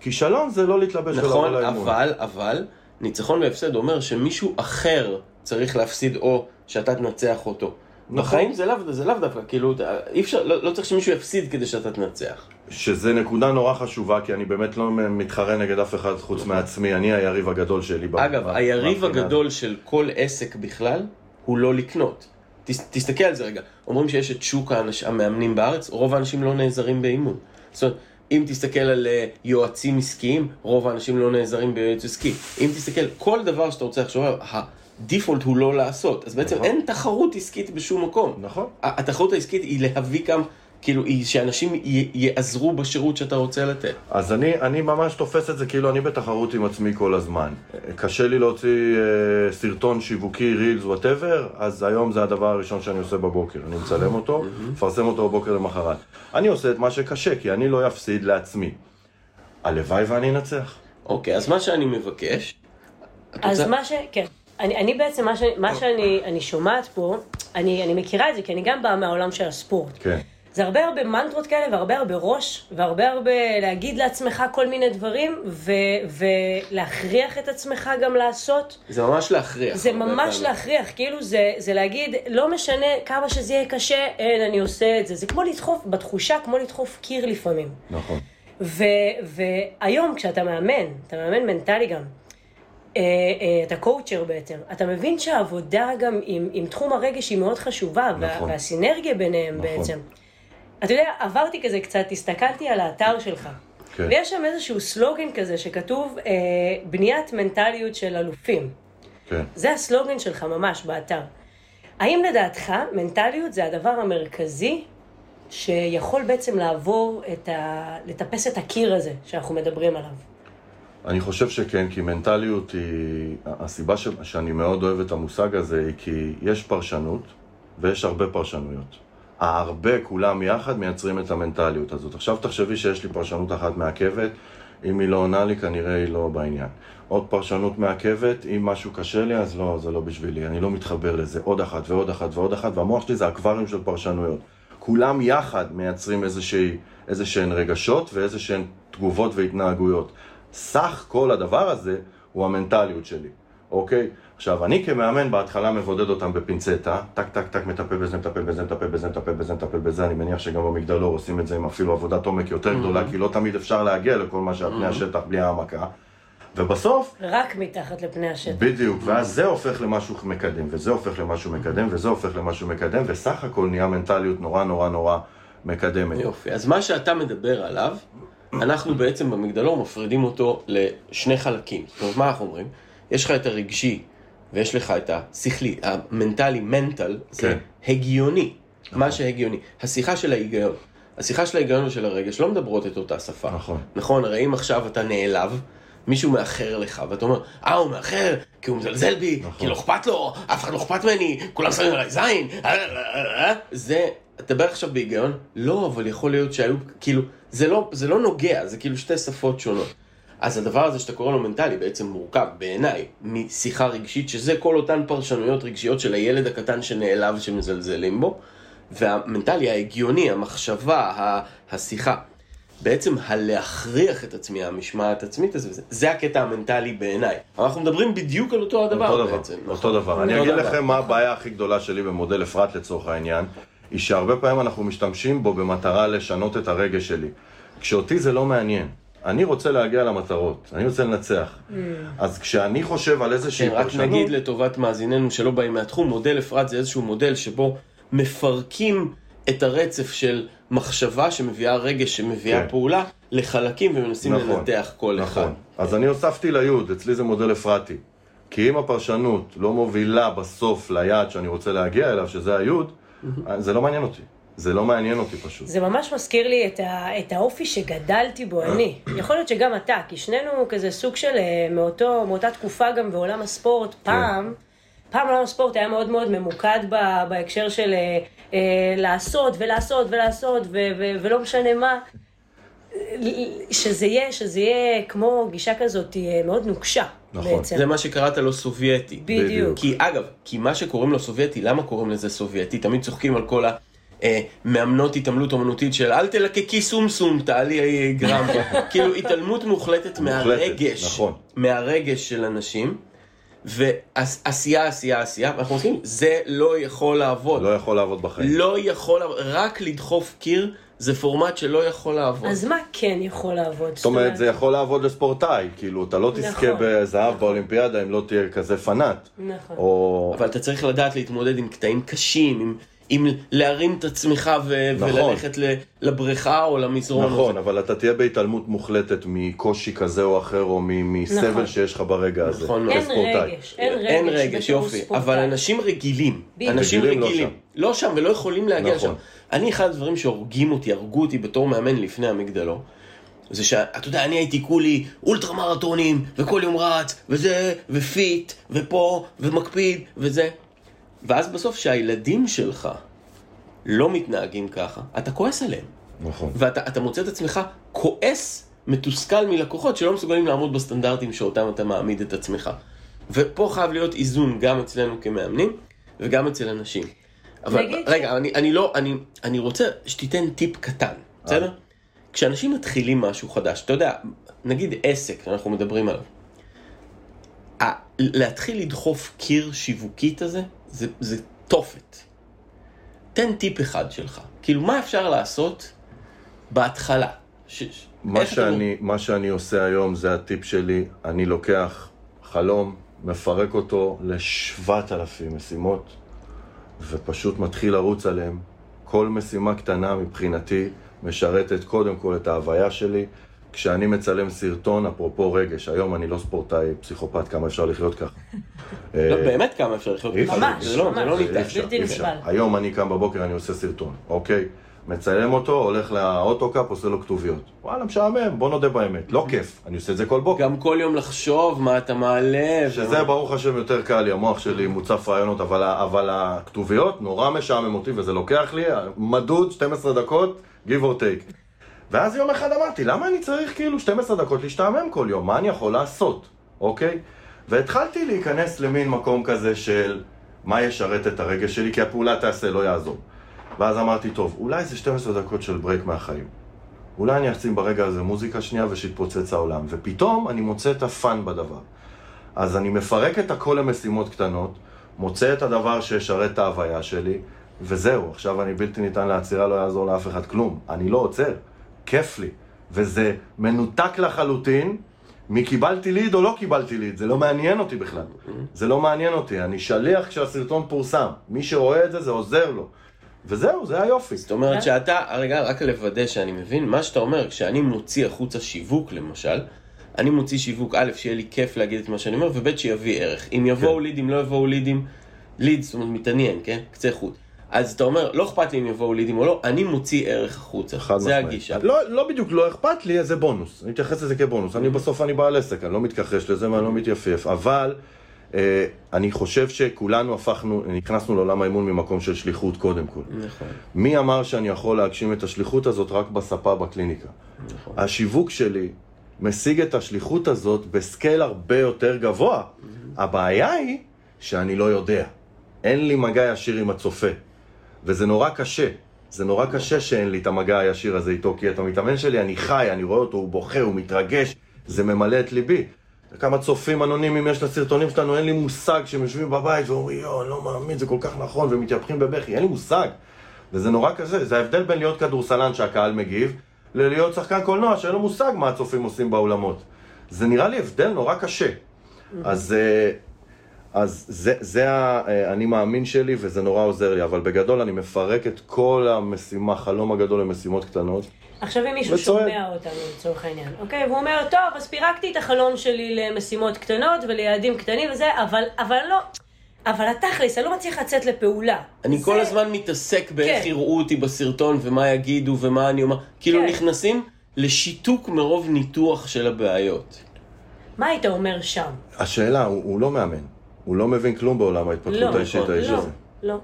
כישלון זה לא להתלבש נכון, לאימון. אבל, אבל, ניצחון והפסד אומר שמישהו אחר צריך להפסיד או שאתה תנצח אותו. נכון. בחיים זה לאו לאו דווקא, כאילו, אי אפשר, לא, לא צריך שמישהו יפסיד כדי שאתה תנצח. שזה נקודה נורא חשובה, כי אני באמת לא מתחרה נגד אף אחד חוץ מעצמי, אני היריב הגדול שלי. אגב, היריב הגדול של כל עסק בכלל, הוא לא לקנות. תס, תסתכל על זה רגע, אומרים שיש את שוק המאמנים בארץ, רוב האנשים לא נעזרים באימון. זאת אומרת, אם תסתכל על אה, יועצים עסקיים, רוב האנשים לא נעזרים ביועץ עסקי. אם תסתכל, כל דבר שאתה רוצה לחשוב עליו, הדיפולט הוא לא לעשות. אז בעצם נכון. אין תחרות עסקית בשום מקום. נכון. התחרות העסקית היא להביא גם, כאילו, היא שאנשים י- יעזרו בשירות שאתה רוצה לתת. אז אני, אני ממש תופס את זה כאילו אני בתחרות עם עצמי כל הזמן. קשה לי להוציא אה, סרטון שיווקי, רילס, whatever, אז היום זה הדבר הראשון שאני עושה בבוקר. אני מצלם אותו, מפרסם אותו בבוקר למחרת. אני עושה את מה שקשה, כי אני לא אפסיד לעצמי. הלוואי ואני אנצח. אוקיי, אז מה שאני מבקש... אז רוצה- מה ש... כן. אני, אני בעצם, מה, ש, מה שאני אני שומעת פה, אני, אני מכירה את זה, כי אני גם באה מהעולם של הספורט. כן. זה הרבה הרבה מנטרות כאלה, והרבה הרבה ראש, והרבה הרבה להגיד לעצמך כל מיני דברים, ו, ולהכריח את עצמך גם לעשות. זה ממש להכריח. זה ממש פעמים. להכריח, כאילו זה, זה להגיד, לא משנה כמה שזה יהיה קשה, אין, אני עושה את זה. זה כמו לדחוף, בתחושה, כמו לדחוף קיר לפעמים. נכון. ו, והיום כשאתה מאמן, אתה מאמן מנטלי גם, אה, אה, אתה קואוצ'ר בעצם, אתה מבין שהעבודה גם עם, עם תחום הרגש היא מאוד חשובה, וה, נכון. והסינרגיה ביניהם נכון. בעצם. אתה יודע, עברתי כזה קצת, הסתכלתי על האתר שלך, כן. ויש שם איזשהו סלוגן כזה שכתוב, אה, בניית מנטליות של אלופים. כן. זה הסלוגן שלך ממש באתר. האם לדעתך מנטליות זה הדבר המרכזי שיכול בעצם לעבור את ה... לטפס את הקיר הזה שאנחנו מדברים עליו? אני חושב שכן, כי מנטליות היא... הסיבה ש... שאני מאוד אוהב את המושג הזה היא כי יש פרשנות ויש הרבה פרשנויות. ההרבה כולם יחד מייצרים את המנטליות הזאת. עכשיו תחשבי שיש לי פרשנות אחת מעכבת, אם היא לא עונה לי כנראה היא לא בעניין. עוד פרשנות מעכבת, אם משהו קשה לי אז לא, זה לא בשבילי, אני לא מתחבר לזה. עוד אחת ועוד אחת ועוד אחת, והמוח שלי זה אקווריום של פרשנויות. כולם יחד מייצרים איזושהי, איזשהן רגשות ואיזשהן תגובות והתנהגויות. סך כל הדבר הזה הוא המנטליות שלי, אוקיי? עכשיו, אני כמאמן בהתחלה מבודד אותם בפינצטה, טק טק טק מטפל בזה, מטפל בזה, מטפל בזה, מטפל בזה, מטפל בזה, אני מניח שגם במגדלור עושים את זה עם אפילו עבודת עומק יותר גדולה, כי לא תמיד אפשר להגיע לכל מה שעל פני השטח בלי העמקה. ובסוף, רק מתחת לפני השטח. בדיוק, ואז זה הופך למשהו מקדם, וזה הופך למשהו מקדם, וזה הופך למשהו מקדם, וסך הכל נהיה מנטליות נורא נורא נורא מקדמת. יופי, אז מה שאתה מדבר עליו, אנחנו בעצם במגדלור מפרידים אותו לשני חלקים. זאת אומרת, מה אנחנו אומרים? יש לך את הרגשי ויש לך את השכלי, המנטלי, מנטל, זה כן. הגיוני. מה שהגיוני. השיחה של ההיגיון. השיחה של ההיגיון ושל הרגש לא מדברות את אותה שפה. נכון. נכון, הרי אם עכשיו אתה נעלב, מישהו מאחר לך, ואתה אומר, אה, הוא מאחר, כי הוא מזלזל בי, נכון. כי לא אכפת לו, אף אחד לא אכפת ממני, כולם שמים עליי זין, אה, אה, אה. זה, אתה מדבר עכשיו בהיגיון? לא, אבל יכול להיות שהיו, כאילו, זה לא, זה לא נוגע, זה כאילו שתי שפות שונות. אז הדבר הזה שאתה קורא לו מנטלי בעצם מורכב, בעיניי, משיחה רגשית, שזה כל אותן פרשנויות רגשיות של הילד הקטן שנעלב שמזלזלים בו, והמנטלי, ההגיוני, המחשבה, השיחה. בעצם הלהכריח את עצמי, המשמעת העצמית הזה, זה הקטע המנטלי בעיניי. אנחנו מדברים בדיוק על אותו הדבר אותו דבר, בעצם. אותו נכון? דבר. אני אגיד דבר. לכם מה הבעיה הכי גדולה שלי במודל אפרת לצורך העניין, היא שהרבה פעמים אנחנו משתמשים בו במטרה לשנות את הרגש שלי. כשאותי זה לא מעניין. אני רוצה להגיע למטרות, אני רוצה לנצח. אז כשאני חושב על איזושהי כן, רק פרשנות... נגיד לטובת מאזיננו שלא באים מהתחום, מודל אפרת זה איזשהו מודל שבו מפרקים את הרצף של מחשבה שמביאה רגש, שמביאה כן. פעולה, לחלקים ומנסים נכון, לנתח כל אחד. נכון. אז אני הוספתי ליוד, אצלי זה מודל אפרתי. כי אם הפרשנות לא מובילה בסוף ליעד שאני רוצה להגיע אליו, שזה היוד, זה לא מעניין אותי. זה לא מעניין אותי פשוט. זה ממש מזכיר לי את, ה, את האופי שגדלתי בו אני. יכול להיות שגם אתה, כי שנינו כזה סוג של אה, מאותו, מאותה תקופה גם בעולם הספורט. פעם, פעם עולם הספורט היה מאוד מאוד ממוקד ב, בהקשר של אה, אה, לעשות ולעשות ולעשות ו, ו, ולא משנה מה. שזה יהיה, שזה יהיה כמו גישה כזאת אה, מאוד נוקשה נכון. בעצם. זה מה שקראת לו סובייטי. בדיוק. כי אגב, כי מה שקוראים לו סובייטי, למה קוראים לזה סובייטי? תמיד צוחקים על כל המאמנות התעמלות אומנותית של אל תלקקי סום סום, תעלי גרם. כאילו התעלמות מוחלטת מהרגש. נכון. מהרגש של אנשים. ועשייה, עשייה, עשייה, ואנחנו אומרים, זה לא יכול לעבוד. לא יכול לעבוד בחיים. לא יכול רק לדחוף קיר זה פורמט שלא יכול לעבוד. אז מה כן יכול לעבוד? זאת אומרת, זה יכול לעבוד לספורטאי, כאילו, אתה לא תזכה נכון, בזהב נכון. באולימפיאדה אם לא תהיה כזה פנאט. נכון. או... אבל אתה צריך לדעת להתמודד עם קטעים קשים, עם, עם להרים את עצמך ו- נכון. וללכת ל- לבריכה או למזרון. נכון, אבל אתה תהיה בהתעלמות מוחלטת מקושי כזה או אחר, או מ- מסבל נכון. שיש לך ברגע הזה. נכון. אין. רגש, אין רגש. אין רגש, יופי. ספורטאי. אבל אנשים רגילים. בדיוק. אנשים רגילים לא רגילים. לא שם ולא יכולים להגיע נכון. לשם. אני, אחד הדברים שהורגים אותי, הרגו אותי בתור מאמן לפני המגדלו, זה שאתה יודע, אני הייתי כולי אולטרה מרתונים, וכל יום רץ, וזה, ופיט, ופה, ומקפיד, וזה. ואז בסוף שהילדים שלך לא מתנהגים ככה, אתה כועס עליהם. נכון. ואתה אתה מוצא את עצמך כועס, מתוסכל מלקוחות שלא מסוגלים לעמוד בסטנדרטים שאותם אתה מעמיד את עצמך. ופה חייב להיות איזון גם אצלנו כמאמנים וגם אצל אנשים. אבל נגיד ש- רגע, אני, אני לא, אני, אני רוצה שתיתן טיפ קטן, בסדר? כשאנשים מתחילים משהו חדש, אתה יודע, נגיד עסק, אנחנו מדברים עליו. להתחיל לדחוף קיר שיווקית הזה, זה, זה תופת. תן טיפ אחד שלך. כאילו, מה אפשר לעשות בהתחלה? ש... מה איך אתם- שאני, מה שאני עושה היום זה הטיפ שלי, אני לוקח חלום, מפרק אותו לשבעת אלפים משימות, ופשוט מתחיל לרוץ עליהם. כל משימה קטנה מבחינתי משרתת קודם כל את ההוויה שלי. כשאני מצלם סרטון, אפרופו רגש, היום אני לא ספורטאי פסיכופת, כמה אפשר לחיות ככה. לא, אה, באמת כמה אפשר לחיות. ככה. ממש, זה לא, זה לא ממש. ניתן. בלתי. נסבל. היום אני קם בבוקר, אני עושה סרטון, אוקיי? מצלם אותו, הולך לאוטוקאפ, עושה לו כתוביות. וואלה, משעמם, בוא נודה באמת. לא כיף, אני עושה את זה כל בוקר. גם כל יום לחשוב מה אתה מעלה. שזה ברוך השם יותר קל לי, המוח שלי מוצף רעיונות, אבל, אבל הכתוביות נורא משעמם אותי וזה לוקח לי מדוד 12 דקות, give or take. ואז יום אחד אמרתי, למה אני צריך כאילו 12 דקות להשתעמם כל יום? מה אני יכול לעשות, אוקיי? והתחלתי להיכנס למין מקום כזה של מה ישרת את הרגש שלי, כי הפעולה תעשה, לא יעזור. ואז אמרתי, טוב, אולי זה 12 דקות של break מהחיים. אולי אני אשים ברגע הזה מוזיקה שנייה ושיתפוצץ העולם. ופתאום אני מוצא את ה fun בדבר. אז אני מפרק את הכל למשימות קטנות, מוצא את הדבר שישרת את ההוויה שלי, וזהו, עכשיו אני בלתי ניתן לעצירה, לא יעזור לאף אחד כלום. אני לא עוצר, כיף לי. וזה מנותק לחלוטין מקיבלתי ליד או לא קיבלתי ליד, זה לא מעניין אותי בכלל. זה לא מעניין אותי, אני שליח כשהסרטון פורסם. מי שרואה את זה, זה עוזר לו. וזהו, זה היופי. זאת אומרת שאתה, רגע, רק לוודא שאני מבין, מה שאתה אומר, כשאני מוציא החוצה שיווק למשל, אני מוציא שיווק, א', שיהיה לי כיף להגיד את מה שאני אומר, וב', שיביא ערך. אם יבואו כן. לידים, לא יבואו לידים, ליד, זאת אומרת, מתעניין, כן? קצה חוט. אז אתה אומר, לא אכפת לי אם יבואו לידים או לא, אני מוציא ערך החוצה. חד זה משמעית. הגישה. לא, לא בדיוק, לא אכפת לי, זה בונוס. אני אתייחס לזה כבונוס. אני בסוף אני בעל עסק, אני לא מתכחש לזה ואני לא מתייפייף. אבל אה, אני חושב שכולנו הפכנו, נכנסנו לעולם האימון ממקום של שליחות קודם כל. נכון, מי אמר שאני יכול להגשים את השליחות הזאת רק בספה בקליניקה? נכון. השיווק שלי משיג את השליחות הזאת בסקייל הרבה יותר גבוה. הבעיה היא שאני לא יודע. אין לי מגע ישיר עם הצופה. וזה נורא קשה. זה נורא קשה שאין לי את המגע הישיר הזה איתו, כי את המתאמן שלי, אני חי, אני רואה אותו, הוא בוכה, הוא מתרגש, זה ממלא את ליבי. כמה צופים אנונימיים יש לסרטונים שלנו, אין לי מושג שהם יושבים בבית ואומרים, יואו, אני לא מאמין, זה כל כך נכון, ומתייפחים בבכי, אין לי מושג. וזה נורא כזה, זה ההבדל בין להיות כדורסלן שהקהל מגיב, ללהיות שחקן קולנוע שאין לו מושג מה הצופים עושים באולמות. זה נראה לי הבדל נורא קשה. אז, אה, אז זה, זה האני מאמין שלי וזה נורא עוזר לי, אבל בגדול אני מפרק את כל המשימה, חלום הגדול למשימות קטנות. עכשיו אם מישהו וצועק. שומע אותנו לצורך העניין, אוקיי? והוא אומר, טוב, אז פירקתי את החלום שלי למשימות קטנות וליעדים קטנים וזה, אבל, אבל לא, אבל התכלס, אני לא מצליח לצאת לפעולה. אני זה- כל הזמן מתעסק באיך כן. יראו אותי בסרטון ומה יגידו ומה אני אומר. כאילו כן. נכנסים לשיתוק מרוב ניתוח של הבעיות. מה היית אומר שם? השאלה, הוא, הוא לא מאמן. הוא לא מבין כלום בעולם ההתפתחות לא, האישית נכון, האיש לא, הזה. לא.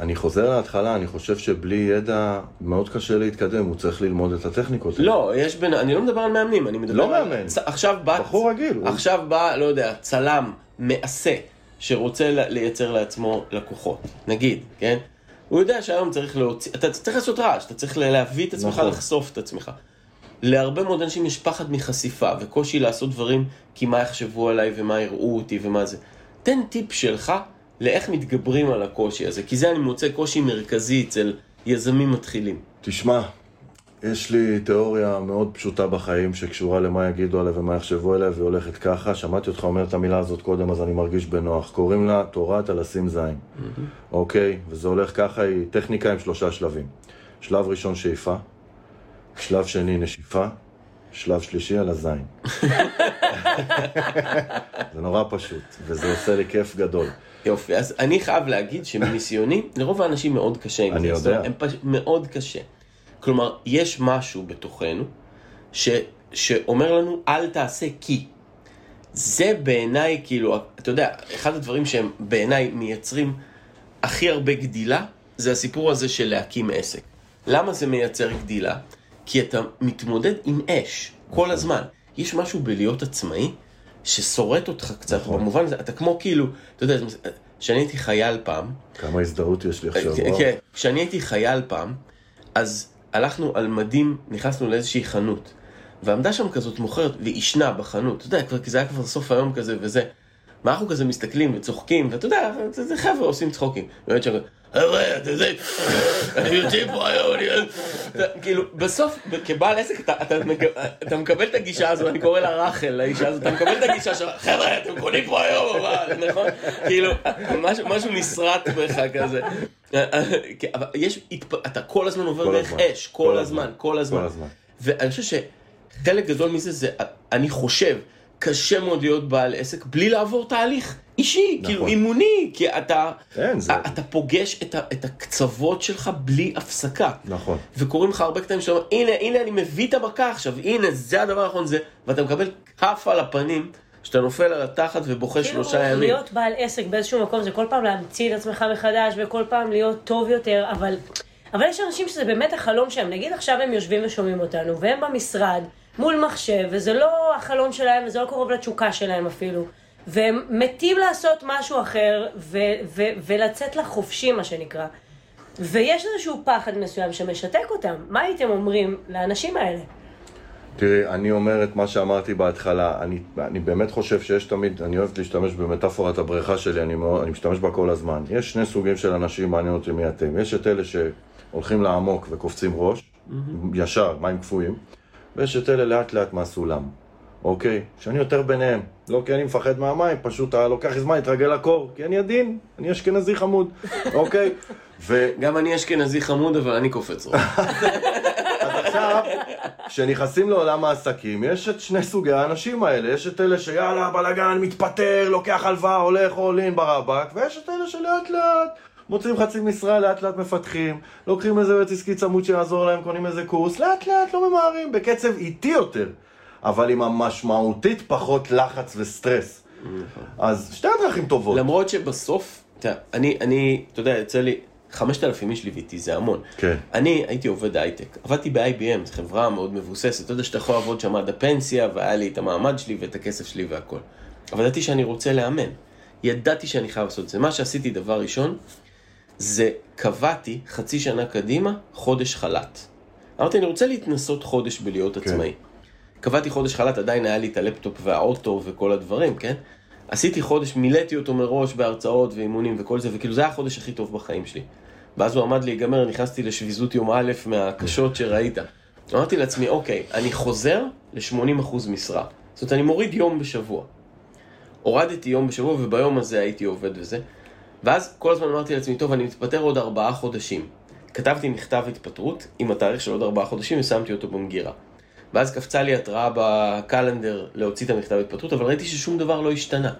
אני חוזר להתחלה, אני חושב שבלי ידע מאוד קשה להתקדם, הוא צריך ללמוד את הטכניקות. לא, יש בין... אני לא מדבר על מאמנים, אני מדבר לא על... מאמן. צ... עכשיו בא... בחור רגיל, הוא- עכשיו בא, לא יודע, צלם, מעשה, שרוצה ל- לייצר לעצמו לקוחות, נגיד, כן? הוא יודע שהיום צריך להוציא... אתה צריך לעשות רעש, אתה צריך להביא את עצמך, נכון. לחשוף את עצמך. להרבה מאוד אנשים יש פחד מחשיפה וקושי לעשות דברים כי מה יחשבו עליי ומה יראו אותי ומה זה. תן טיפ שלך לאיך מתגברים על הקושי הזה, כי זה אני מוצא קושי מרכזי אצל יזמים מתחילים. תשמע, יש לי תיאוריה מאוד פשוטה בחיים שקשורה למה יגידו עליה ומה יחשבו עליה והיא הולכת ככה. שמעתי אותך אומר את המילה הזאת קודם אז אני מרגיש בנוח. קוראים לה תורת הלשים זין. אוקיי? וזה הולך ככה, היא טכניקה עם שלושה שלבים. שלב ראשון שאיפה, שלב שני נשיפה, שלב שלישי על הזין. זה נורא פשוט, וזה עושה לי כיף גדול. יופי, אז אני חייב להגיד שמניסיוני, לרוב האנשים מאוד קשה עם אני זה. יודע. זאת אומרת, הם פשוט מאוד קשה. כלומר, יש משהו בתוכנו ש, שאומר לנו, אל תעשה כי. זה בעיניי, כאילו, אתה יודע, אחד הדברים שהם בעיניי מייצרים הכי הרבה גדילה, זה הסיפור הזה של להקים עסק. למה זה מייצר גדילה? כי אתה מתמודד עם אש כל הזמן. יש משהו בלהיות עצמאי ששורט אותך קצת, נכון. במובן הזה, אתה כמו כאילו, אתה יודע, כשאני הייתי חייל פעם, כמה הזדהות יש לי עכשיו, כן. כן, כשאני הייתי חייל פעם, אז הלכנו על מדים, נכנסנו לאיזושהי חנות, ועמדה שם כזאת מוכרת ועישנה בחנות, אתה יודע, כי זה היה כבר סוף היום כזה וזה. ואנחנו כזה מסתכלים וצוחקים, ואתה יודע, זה, זה חבר'ה עושים צחוקים. באמת שם, חבר'ה, אתה יודע, אני יוצא פה היום, אני... כאילו, בסוף, כבעל עסק, אתה, אתה, מק- אתה מקבל את הגישה הזו, אני קורא לה רחל, לאישה הזאת, אתה מקבל את הגישה של, חבר'ה, אתם קונים פה היום, אבל, נכון? כאילו, משהו, נסרט בך כזה. אבל יש, אתה כל הזמן עובר דרך. אש. כל הזמן. כל הזמן. ואני חושב שחלק גדול מזה זה, אני חושב, קשה מאוד להיות בעל עסק בלי לעבור תהליך אישי, נכון. כאילו אימוני, כי אתה, אין, זה- אתה פוגש את, ה, את הקצוות שלך בלי הפסקה. נכון. וקורים לך הרבה קטעים שאתה אומר, הנה, הנה אני מביא את המכה עכשיו, הנה, זה הדבר הנכון, זה, ואתה מקבל כף על הפנים, שאתה נופל על התחת ובוכה שלושה כאילו, ימים. להיות בעל עסק באיזשהו מקום זה כל פעם להמציא את עצמך מחדש וכל פעם להיות טוב יותר, אבל, אבל יש אנשים שזה באמת החלום שלהם. נגיד עכשיו הם יושבים ושומעים אותנו, והם במשרד, מול מחשב, וזה לא החלום שלהם, וזה לא קרוב לתשוקה שלהם אפילו. והם מתים לעשות משהו אחר, ו- ו- ולצאת לחופשי, מה שנקרא. ויש איזשהו פחד מסוים שמשתק אותם. מה הייתם אומרים לאנשים האלה? תראי, אני אומר את מה שאמרתי בהתחלה, אני, אני באמת חושב שיש תמיד, אני אוהב להשתמש במטאפורת הבריכה שלי, אני, מאוד, אני משתמש בה כל הזמן. יש שני סוגים של אנשים, מעניין אותי מי אתם. יש את אלה שהולכים לעמוק וקופצים ראש, ישר, מים קפואים, ויש את אלה לאט לאט מהסולם, אוקיי? שאני יותר ביניהם. לא כי אני מפחד מהמים, פשוט לוקח לי זמן להתרגל לקור, כי אני עדין, אני אשכנזי חמוד, אוקיי? ו... גם אני אשכנזי חמוד, אבל אני קופץ ראש. אז עכשיו, כשנכנסים לעולם העסקים, יש את שני סוגי האנשים האלה. יש את אלה שיאללה, בלאגן, מתפטר, לוקח הלוואה, הולך all in ברבק, ויש את אלה שלאט לאט מוצאים חצי משרה, לאט לאט מפתחים, לוקחים איזה יועץ עסקי צמוד שיעזור להם, קונים איזה קורס, לאט לאט לא ממהרים, בקצב איטי יותר, אבל עם המשמעותית פחות לחץ וסטרס. אז שתי הדרכים טובות. למרות שבסוף, אתה אני, אני, אתה יודע, יוצא לי, 5,000 איש ליוויתי, זה המון. כן. אני הייתי עובד הייטק, עבדתי ב-IBM, זו חברה מאוד מבוססת, אתה יודע שאתה יכול לעבוד שם עד הפנסיה, והיה לי את המעמד שלי ואת הכסף שלי והכל. אבל ידעתי שאני רוצה לאמן. ידעתי שאני חייב לעשות את זה. מה שעשיתי דבר ראשון, זה קבעתי חצי שנה קדימה, חודש חל"ת. אמרתי, אני רוצה להתנסות חודש בלהיות כן. עצמאי. קבעתי חודש חל"ת, עדיין היה לי את הלפטופ והאוטו וכל הדברים, כן? עשיתי חודש, מילאתי אותו מראש בהרצאות ואימונים וכל זה, וכאילו זה היה החודש הכי טוב בחיים שלי. ואז הוא עמד להיגמר, נכנסתי לשביזות יום א' מהקשות שראית. אמרתי לעצמי, אוקיי, אני חוזר ל-80% משרה. זאת אומרת, אני מוריד יום בשבוע. הורדתי יום בשבוע, וביום הזה הייתי עובד וזה. ואז כל הזמן אמרתי לעצמי, טוב, אני מתפטר עוד ארבעה חודשים. כתבתי מכתב התפטרות עם התאריך של עוד ארבעה חודשים ושמתי אותו במגירה. ואז קפצה לי התראה בקלנדר להוציא את המכתב התפטרות, אבל ראיתי ששום דבר לא השתנה.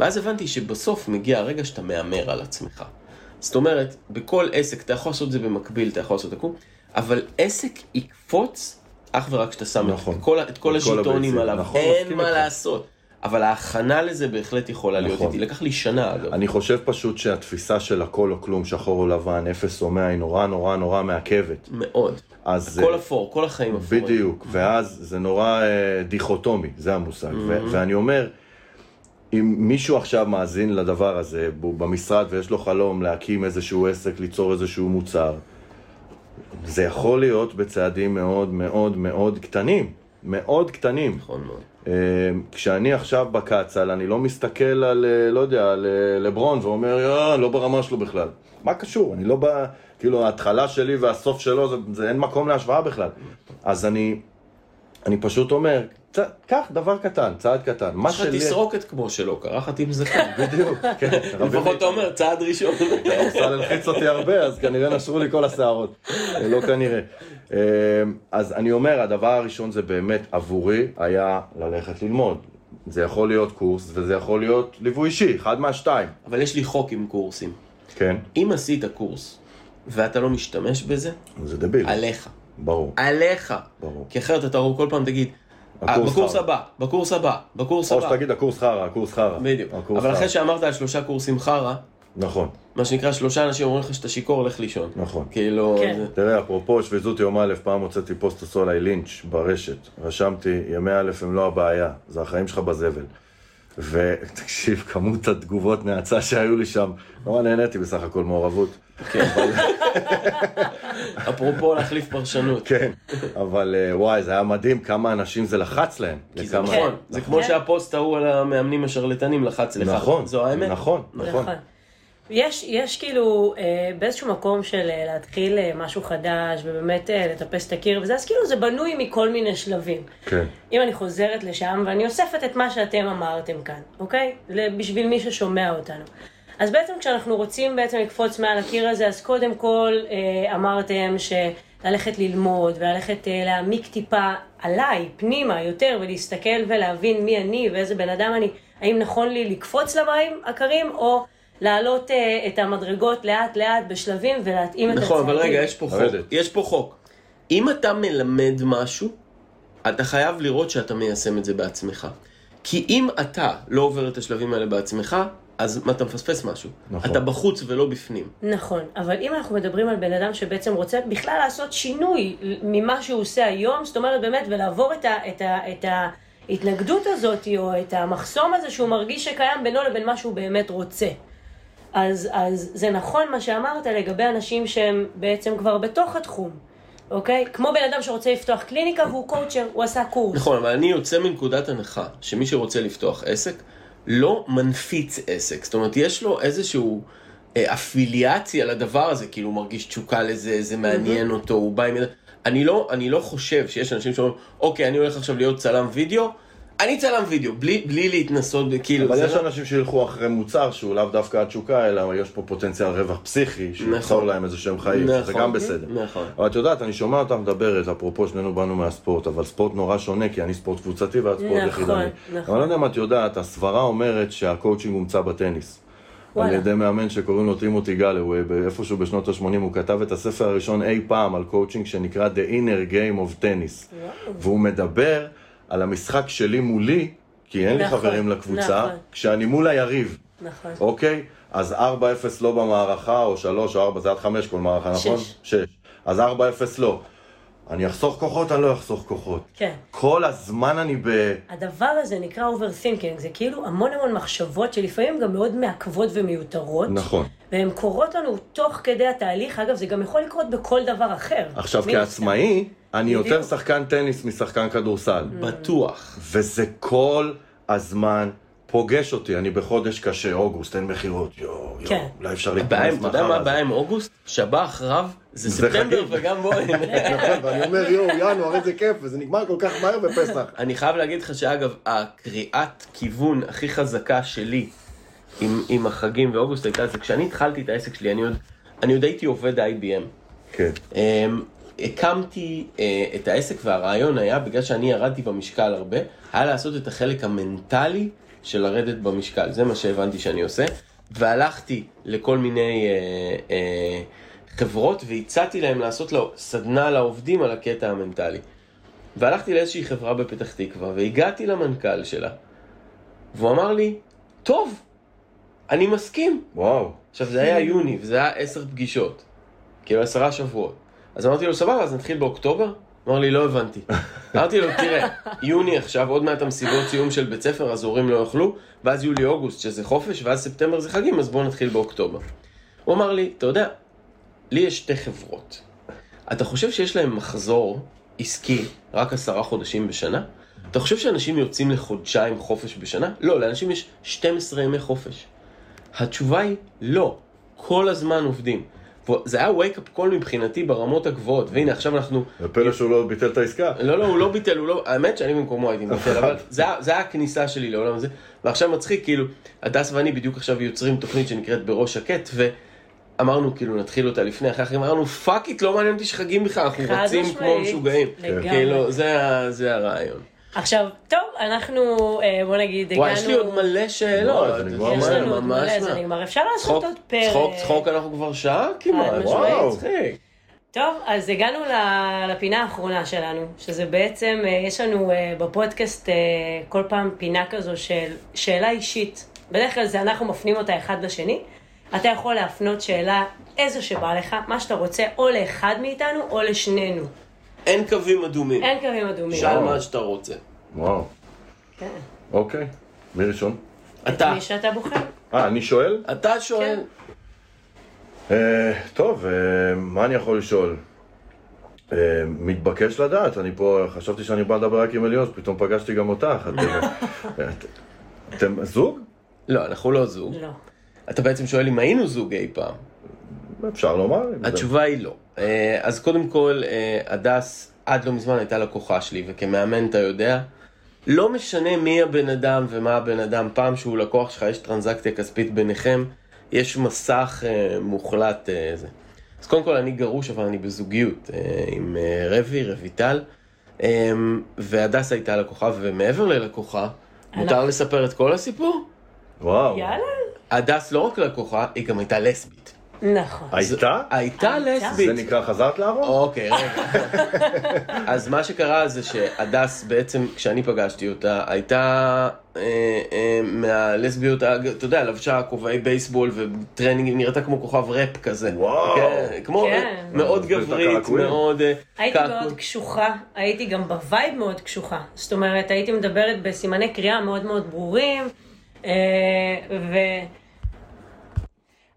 ואז הבנתי שבסוף מגיע הרגע שאתה מהמר על עצמך. זאת אומרת, בכל עסק, אתה יכול לעשות את זה במקביל, אתה יכול לעשות את הכול, אבל עסק יקפוץ אך ורק כשאתה שם נכון. את כל, את כל הביצים. עליו, נכון, אין מה. לעשות. אבל ההכנה לזה בהחלט יכולה להיות נכון. איתי. לקח לי שנה אגב. אני חושב פשוט שהתפיסה של הכל או כלום, שחור או לבן, אפס או מאה, היא נורא נורא נורא מעכבת. מאוד. אז... הכל אה, אפור, כל החיים אפורים. בדיוק, ואז זה נורא אה, דיכוטומי, זה המושג. ו- ואני אומר, אם מישהו עכשיו מאזין לדבר הזה במשרד ויש לו חלום להקים איזשהו עסק, ליצור איזשהו מוצר, זה יכול להיות בצעדים מאוד מאוד מאוד קטנים, מאוד קטנים. נכון מאוד. אה, כשאני עכשיו בקצ"ל, אני לא מסתכל על, אה, לא יודע, על אה, לברון ואומר, יאה, לא ברמה שלו בכלל. מה קשור? אני לא ב... כאילו, ההתחלה שלי והסוף שלו, זה, זה אין מקום להשוואה בכלל. אז אני, אני פשוט אומר. קח דבר קטן, צעד קטן. מה יש לך שלי... תסרוקת כמו שלו, קרחת עם זקן. בדיוק, כן. לפחות אתה אומר, צעד ראשון. אמסל הלחיץ אותי הרבה, אז כנראה נשרו לי כל השערות. לא כנראה. אמ, אז אני אומר, הדבר הראשון זה באמת עבורי היה ללכת ללמוד. זה יכול להיות קורס וזה יכול להיות ליווי אישי, אחד מהשתיים. אבל יש לי חוק עם קורסים. כן, אם עשית קורס ואתה לא משתמש בזה, זה דביל. עליך. ברור, עליך. ברור. כי אחרת אתה כל פעם תגיד, "אה, הקורס בקורס חרא." הבא, בקורס הבא, בקורס או הבא. שתגיד הקורס חרא, הקורס חרא. בדיוק. הקורס אבל חרא. אחרי שאמרת על שלושה קורסים חרא, נכון, מה שנקרא שלושה אנשים אומרים לך שאתה שיכור, לך לישון. נכון. כאילו... כן. זה- תראה, אפרופו שביזות יום א', פעם הוצאתי פוסט עשו עליי לינץ' ברשת. רשמתי, ימי א' הם לא הבעיה, זה החיים שלך בזבל. ותקשיב, כמות התגובות נאצה שהיו לי שם, נורא נהניתי בסך הכל מעורבות. כן. אפרופו להחליף פרשנות. כן, אבל אה, וואי, זה היה מדהים כמה אנשים זה לחץ להם. כי זה נכון, זה כמו כן. שהפוסט ההוא על המאמנים השרלטנים לחץ לך. נכון, זו האמת. נכון, נכון. נכון. יש, יש כאילו אה, באיזשהו מקום של אה, להתחיל אה, משהו חדש ובאמת אה, לטפס את הקיר וזה, אז כאילו זה בנוי מכל מיני שלבים. כן, אם אני חוזרת לשם ואני אוספת את מה שאתם אמרתם כאן, אוקיי? בשביל מי ששומע אותנו. אז בעצם כשאנחנו רוצים בעצם לקפוץ מעל הקיר הזה, אז קודם כל אה, אמרתם שללכת ללמוד וללכת אה, להעמיק טיפה עליי, פנימה יותר, ולהסתכל ולהבין מי אני ואיזה בן אדם אני, האם נכון לי לקפוץ למים הקרים או לעלות אה, את המדרגות לאט לאט בשלבים ולהתאים את הצעדים. נכון, אבל רגע, יש פה חוק. יש פה חוק. אם אתה מלמד משהו, אתה חייב לראות שאתה מיישם את זה בעצמך. כי אם אתה לא עובר את השלבים האלה בעצמך, אז מה, אתה מפספס משהו. נכון. אתה בחוץ ולא בפנים. נכון, אבל אם אנחנו מדברים על בן אדם שבעצם רוצה בכלל לעשות שינוי ממה שהוא עושה היום, זאת אומרת באמת, ולעבור את, ה, את, ה, את ההתנגדות הזאת, או את המחסום הזה שהוא מרגיש שקיים בינו לבין מה שהוא באמת רוצה. אז, אז זה נכון מה שאמרת לגבי אנשים שהם בעצם כבר בתוך התחום, אוקיי? כמו בן אדם שרוצה לפתוח קליניקה והוא קואוצ'ר, הוא עשה קורס. נכון, אבל אני יוצא מנקודת הנחה שמי שרוצה לפתוח עסק, לא מנפיץ עסק. זאת אומרת, יש לו איזשהו אה, אפיליאציה לדבר הזה, כאילו הוא מרגיש תשוקה לזה, זה מעניין אותו, הוא בא עם... אני לא, אני לא חושב שיש אנשים שאומרים, אוקיי, אני הולך עכשיו להיות צלם וידאו, אני צלם וידאו, בלי, בלי להתנסות, כאילו, אבל יש לא- אנשים שילכו אחרי מוצר שהוא לאו דווקא התשוקה, אלא יש פה פוטנציאל רווח פסיכי, שיצור נכון. להם איזה שהם חיים, נכון. שזה גם בסדר. נכון. אבל את יודעת, אני שומע אותה מדברת, אפרופו שנינו באנו מהספורט, אבל ספורט נורא שונה, כי אני ספורט קבוצתי ואת ספורט נכון, יחידני. נכון. אבל אני לא יודע אם את יודעת, הסברה אומרת שהקואוצ'ינג הומצא בטניס. על. ידי מאמן שקוראים לו טימותי גלווי, איפשהו בשנות ה-80 הוא כתב את הספר הראשון אי פעם על קואוצ'ינג שנקרא The Inner Game of Tennis. והוא מדבר על המשחק שלי מולי, כי אין לי נכון, חברים לקבוצה, נכון. כשאני מול היריב. נכון. אוקיי? אז 4-0 לא במערכה, או 3 או 4, זה עד 5 כל מערכה, נכון? שש. 6. אז 4-0 לא. אני אחסוך כוחות, אני לא אחסוך כוחות. כן. כל הזמן אני ב... הדבר הזה נקרא overthinking, זה כאילו המון המון מחשבות שלפעמים גם מאוד מעכבות ומיותרות. נכון. והן קורות לנו תוך כדי התהליך, אגב, זה גם יכול לקרות בכל דבר אחר. עכשיו. כעצמאי, אני יותר. שחקן טניס משחקן כדורסל. בטוח. וזה כל הזמן פוגש אותי, אני בחודש קשה, אוגוסט, אין מכירות, יואו, כן. יואו, אולי אפשר הבעיה, להתפרנס אתה יודע מה מחר. הבעיה עם אוגוסט? שבא אחריו זה זה ספטמבר. וגם בואי. נכון, ואני אומר, יואו, ינואר, איזה כיף, וזה נגמר כל כך מהר בפסח. אני חייב להגיד לך שאגב, הקריאת כיוון הכי חזקה שלי עם, עם החגים ואוגוסט הייתה זה כשאני התחלתי את העסק שלי, אני עוד, אני עוד הייתי עובד IBM. כן. הקמתי uh, את העסק והרעיון היה, בגלל שאני ירדתי במשקל הרבה, היה לעשות את החלק המנטלי של לרדת במשקל. זה מה שהבנתי שאני עושה. והלכתי לכל מיני uh, uh, חברות והצעתי להם לעשות לו סדנה לעובדים על הקטע המנטלי. והלכתי לאיזושהי חברה בפתח תקווה והגעתי למנכ"ל שלה. והוא אמר לי, טוב, אני מסכים. וואו. עכשיו זה היה יוני וזה היה עשר פגישות, כאילו עשרה שבועות. אז אמרתי לו, סבבה, אז נתחיל באוקטובר? אמר לי, לא הבנתי. אמרתי לו, תראה, יוני עכשיו, עוד מעט המסיבות סיום של בית ספר, אז הורים לא יאכלו, ואז יולי-אוגוסט שזה חופש, ואז ספטמבר זה חגים, אז בואו נתחיל באוקטובר. הוא אמר לי, אתה יודע, לי יש שתי חברות. אתה חושב שיש להם מחזור עסקי רק עשרה חודשים בשנה? אתה חושב שאנשים יוצאים לחודשיים חופש בשנה? לא, לאנשים יש 12 ימי חופש. התשובה היא לא, כל הזמן עובדים. זה היה wake up call מבחינתי ברמות הגבוהות, והנה עכשיו אנחנו... ופלא שהוא לא ביטל את העסקה. לא, לא, הוא לא ביטל, הוא לא... האמת שאני במקומו הייתי מבטל, אבל זה היה- זה היה הכניסה שלי לעולם הזה. ועכשיו מצחיק, כאילו, הדס ואני בדיוק עכשיו יוצרים תוכנית שנקראת בראש שקט, ואמרנו, כאילו, נתחיל אותה לפני, אחרי החגים, אמרנו, fuck it, לא מעניין אותי שחגים בכלל, אנחנו רצים כמו משוגעים. כאילו, זה הרעיון. עכשיו, טוב, אנחנו, אה, בוא נגיד, הגענו... וואי, יש לי עוד מלא שאלות. זה נגמר יש. לנו עוד מלא, זה. נגמר. אפשר לעשות עוד פרק. צחוק, צחוק, אנחנו כבר שעה כמעט. וואו, מצחיק. טוב, אז הגענו ל- לפינה האחרונה שלנו, שזה בעצם, אה, יש לנו אה, בפודקאסט כל פעם פינה כזו של שאלה אישית. בדרך כלל זה אנחנו מפנים אותה אחד לשני. אתה יכול להפנות שאלה איזו שבא לך, מה שאתה רוצה, או לאחד מאיתנו או לשנינו. אין קווים אדומים. אין קווים אדומים. שאל מה שאתה רוצה. וואו. כן. אוקיי. מי ראשון? אתה. מי שאתה בוחר. אה, אני שואל? אתה שואל. כן. אה, טוב, אה, מה אני יכול לשאול? אה, מתבקש לדעת, אני פה, חשבתי שאני בא לדבר רק עם אליעוז, פתאום פגשתי גם אותך. אתם- את- אתם זוג? לא, אנחנו לא זוג. לא. אתה בעצם שואל אם היינו זוג אי פעם. אפשר לומר. התשובה היא לא. אה, אז קודם כל, אה, הדס עד לא מזמן הייתה לקוחה שלי, וכמאמן אתה יודע, לא משנה מי הבן אדם ומה הבן אדם, פעם שהוא לקוח שלך, יש טרנזקציה כספית ביניכם, יש מסך אה, מוחלט אה, זה. אז קודם כל אני גרוש, אבל אני בזוגיות אה, עם אה, רבי, רויטל, אה, והדס הייתה לקוחה, ומעבר ללקוחה, מותר לספר את כל הסיפור? וואו. יאללה. הדס לא רק לקוחה, היא גם הייתה לסבית. נכון. הייתה? הייתה? לסבית. זה נקרא חזרת לארון? אוקיי, רגע. אז מה שקרה זה שהדס בעצם, כשאני פגשתי אותה, הייתה אה, אה, מהלסביות, אתה יודע, לבשה כובעי בייסבול וטרנינג, נראתה כמו כוכב ראפ כזה. וואו. כן, כמו, כן. מאוד גברית. מאוד... אה, הייתי. מאוד קשוחה, הייתי גם ב vibe מאוד קשוחה. זאת אומרת, הייתי מדברת בסימני קריאה מאוד מאוד ברורים, אה, ו...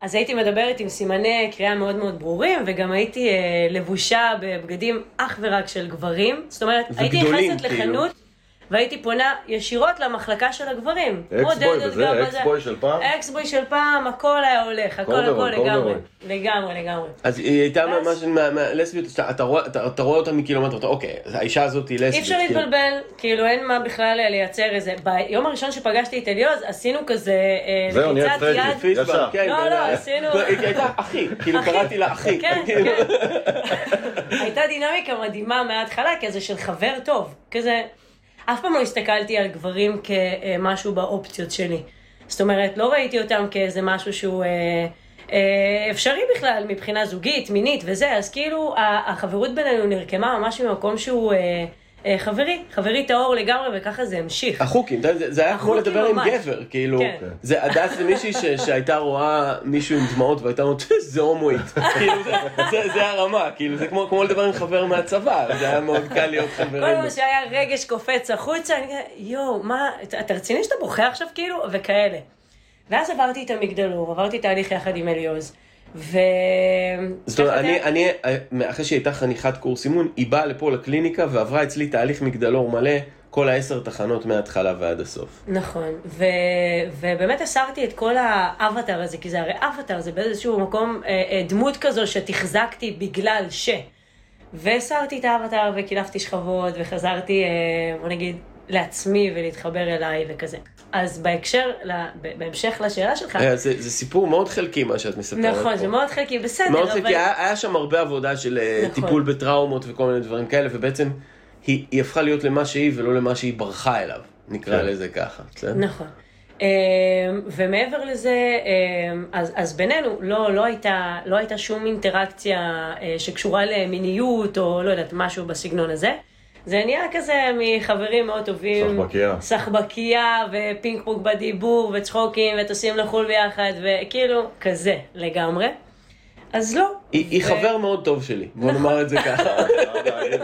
אז הייתי מדברת עם סימני קריאה מאוד מאוד ברורים, וגם הייתי אה, לבושה בבגדים אך ורק של גברים. זאת אומרת, הייתי נכנסת כאילו. לחנות, והייתי פונה ישירות למחלקה של הגברים. אקסבוי וזה. אקסבוי של פעם? אקסבוי של פעם, הכל היה הולך, הכל הכל לגמרי. לגמרי, לגמרי. אז היא הייתה ממש מה- מהלסביות, אתה- רואה- אותה מקילומטר, אתה אוקיי, האישה הזאת היא לסבית. אי אפשר כאילו. להתבלבל, כאילו אין מה בכלל לייצר איזה... ביום הראשון שפגשתי את אליעוז, עשינו כזה אה, זהו, נהיה לחיצת סטרייטים. יד. פיסטבק, ישר. כן, לא, כן, לא, אה, עשינו- לא, היא הייתה אחי, כאילו קראתי לה אחי. כן. כן. הייתה דינמיקה מדהימה מההתחלה, כזה של חבר טוב. כזה, אף פעם לא הסתכלתי על גברים כמשהו באופציות שלי. זאת אומרת, לא ראיתי אותם כאיזה משהו שהוא... אה, אה, אפשרי בכלל מבחינה זוגית, מינית וזה, אז כאילו החברות בינינו נרקמה ממש ממקום שהוא אה, חברי, חברי טהור לגמרי, וככה זה המשיך. החוקים, זה- זה היה כמו לדבר עם. גבר, כאילו, כן. זה הדס זה מישהי ש- שהייתה רואה מישהו עם דמעות והייתה אומרת, זה הומואית, כאילו זה- זה- זה הרמה, כאילו זה כמו כמו לדבר עם חבר מהצבא, זה היה מאוד קל להיות כל חברים. מה שהיה רגש קופץ החוצה, אני כזה, יואו, מה, אתה אתה רציני שאתה בוכה עכשיו כאילו? וכאלה. ואז עברתי את המגדלור, עברתי תהליך יחד עם אליעוז, ו... זאת אומרת, אני, זה- אני, אחרי שהיא הייתה חניכת קורס אימון, היא באה לפה לקליניקה ועברה אצלי תהליך מגדלור מלא, כל העשר תחנות מההתחלה ועד הסוף. נכון, ו... ובאמת הסרתי את כל האבטר הזה, כי זה הרי אבטר, זה באיזשהו מקום אה, אה, דמות כזו שתחזקתי בגלל ש... והסרתי את האבטר וקילפתי שכבות וחזרתי, אה, בוא נגיד, לעצמי ולהתחבר אליי וכזה. אז בהקשר, לה, בהמשך לשאלה שלך, אה, זה, זה סיפור מאוד חלקי מה שאת מספרת נכון, פה. זה מאוד חלקי, בסדר, מאוד אבל... חלקי, היה, היה שם הרבה עבודה של אה, נכון. טיפול בטראומות וכל מיני דברים כאלה, ובעצם היא, היא הפכה להיות למה שהיא ולא למה שהיא ברחה אליו, נקרא כן. לזה ככה. בסדר? נכון. אמ, ומעבר לזה, אז, אז בינינו לא, לא, הייתה, לא הייתה שום אינטראקציה אה, שקשורה למיניות או לא יודעת, משהו בסגנון הזה. זה נהיה כזה מחברים מאוד טובים. סחבקייה. סחבקייה ופינג פונג בדיבור וצחוקים וטוסים לחו"ל ביחד וכאילו כזה לגמרי. אז לא. היא, היא ו- חבר מאוד טוב שלי, בוא נכון. נאמר את זה ככה.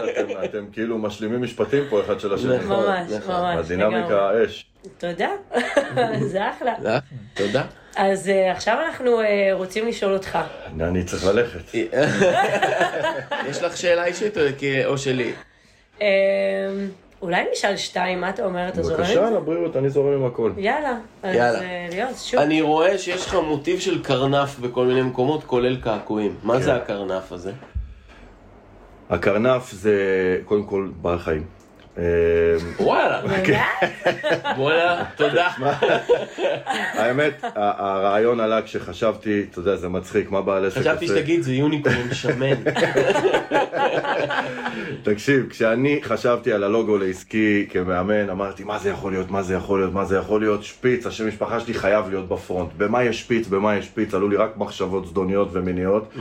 אתם- אתם כאילו משלימים משפטים פה אחד של השני. נכון. ממש, נכון. ממש. הדינמיקה אש. תודה, זה אחלה. תודה. אז אה, עכשיו אנחנו אה, רוצים לשאול אותך. אני צריך ללכת. יש לך שאלה אישית או שלי? אמ, אולי נשאל שתיים, מה אתה אומר? אתה זורם? בבקשה, לבריאות, אני זורם עם הכל. יאללה. אז יאללה. אה, ליאוז, שוב. אני רואה שיש לך מוטיב של קרנף בכל מיני מקומות, כולל קעקועים. מה זה כן. הקרנף הזה? הקרנף זה קודם כל בעל חיים. אה, וואלה. וואלה, תודה. האמת, הרעיון עלה כשחשבתי, אתה יודע, זה מצחיק, מה בעל עסק עושה? חשבתי שתגיד זה יוניקורן שמן. תקשיב, כשאני חשבתי על הלוגו לעסקי כמאמן, אמרתי, מה זה יכול להיות, מה זה יכול להיות, מה זה יכול להיות, שפיץ, השם משפחה שלי חייב להיות בפרונט. במה יש שפיץ, במה יש שפיץ, עלו לי רק מחשבות זדוניות ומיניות,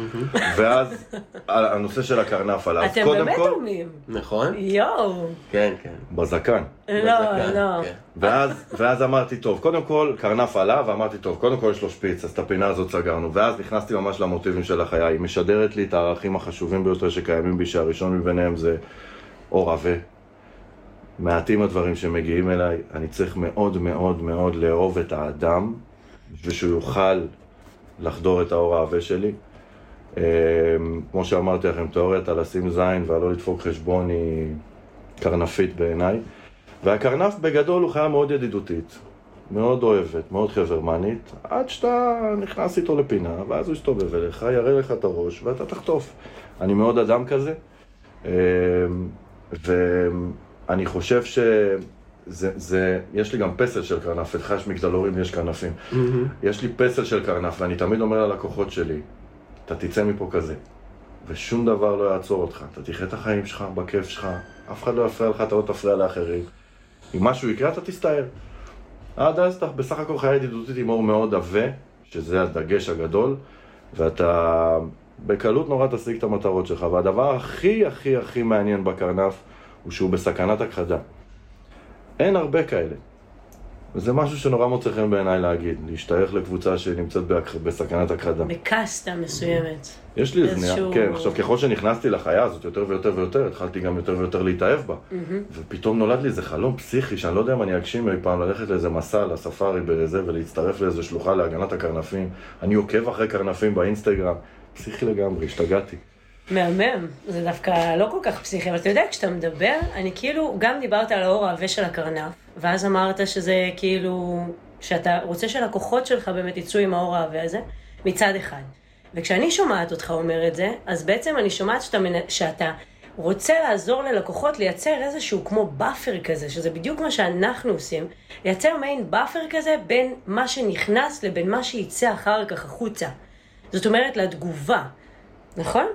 ואז הנושא של הקרנף עלה. אתם באמת דומים. נכון? יואו. כן, כן. בזקן. לא, בזקן, לא. כן. ואז, ואז אמרתי, טוב, קודם כל, קרנף עלה, ואמרתי, טוב, קודם כל יש לו שפיץ, אז את הפינה הזאת סגרנו. ואז נכנסתי ממש למוטיבים של החיי. היא משדרת לי את הערכים החשובים ביותר שקיימים בי, שהראשון מביניהם זה אור עבה. מעטים הדברים שמגיעים אליי, אני צריך מאוד מאוד מאוד לאהוב את האדם, בשביל שהוא יוכל לחדור את האור העבה שלי. אה, כמו שאמרתי לכם, תיאוריית על לשים זין ועל לא לדפוק חשבון היא קרנפית בעיניי. והקרנף בגדול הוא חיה מאוד ידידותית, מאוד אוהבת, מאוד חברמנית, עד שאתה נכנס איתו לפינה, ואז הוא יסתובב אליך, יראה לך את הראש, ואתה תחטוף. אני מאוד אדם כזה, אה, ואני חושב שזה, זה, יש לי גם פסל של קרנף, אצלך יש מגדלורים, יש קרנפים. יש לי פסל של קרנף, ואני תמיד אומר ללקוחות שלי, אתה תצא מפה כזה, ושום דבר לא יעצור אותך. אתה תחיה את החיים שלך, בכיף שלך, אף אחד לא יפריע לך, אתה לא תפריע לאחרים. אם משהו יקרה, אתה תסתער. עד אז אתה בסך הכל חיה ידידותית עם אור מאוד עבה, שזה הדגש הגדול, ואתה בקלות נורא תשיג את המטרות שלך. והדבר הכי הכי הכי מעניין בקרנף, הוא שהוא בסכנת הכחדה. אין הרבה כאלה. וזה משהו שנורא מוצא חן בעיניי להגיד, להשתייך לקבוצה שנמצאת בהכ- בסכנת הכחדה. בקסטה מסוימת. יש לי איזשהו- כן, עכשיו ככל שנכנסתי לחיה הזאת יותר ויותר ויותר, התחלתי גם יותר ויותר להתאהב בה. ופתאום נולד לי איזה חלום פסיכי, שאני לא יודע אם אני אגשים אי פעם, ללכת לאיזה מסע לספארי בזה, ולהצטרף לאיזה שלוחה להגנת הקרנפים. אני עוקב אחרי קרנפים באינסטגרם. פסיכי לגמרי, השתגעתי. מהמם, זה דווקא לא כל כך פסיכי, אבל אתה יודע, כשאתה מדבר, אני כאילו, גם דיברת על העור העבה של הקרנף, ואז אמרת שזה כאילו, שאתה רוצה שהלקוחות שלך באמת יצאו עם העור העבה הזה, מצד אחד. וכשאני שומעת אותך אומר את זה, אז בעצם אני שומעת שאתה, שאתה רוצה לעזור ללקוחות לייצר איזשהו כמו buffer כזה, שזה בדיוק מה שאנחנו עושים, לייצר מעין buffer כזה בין מה שנכנס לבין מה שיצא אחר כך החוצה. זאת אומרת, לתגובה, נכון?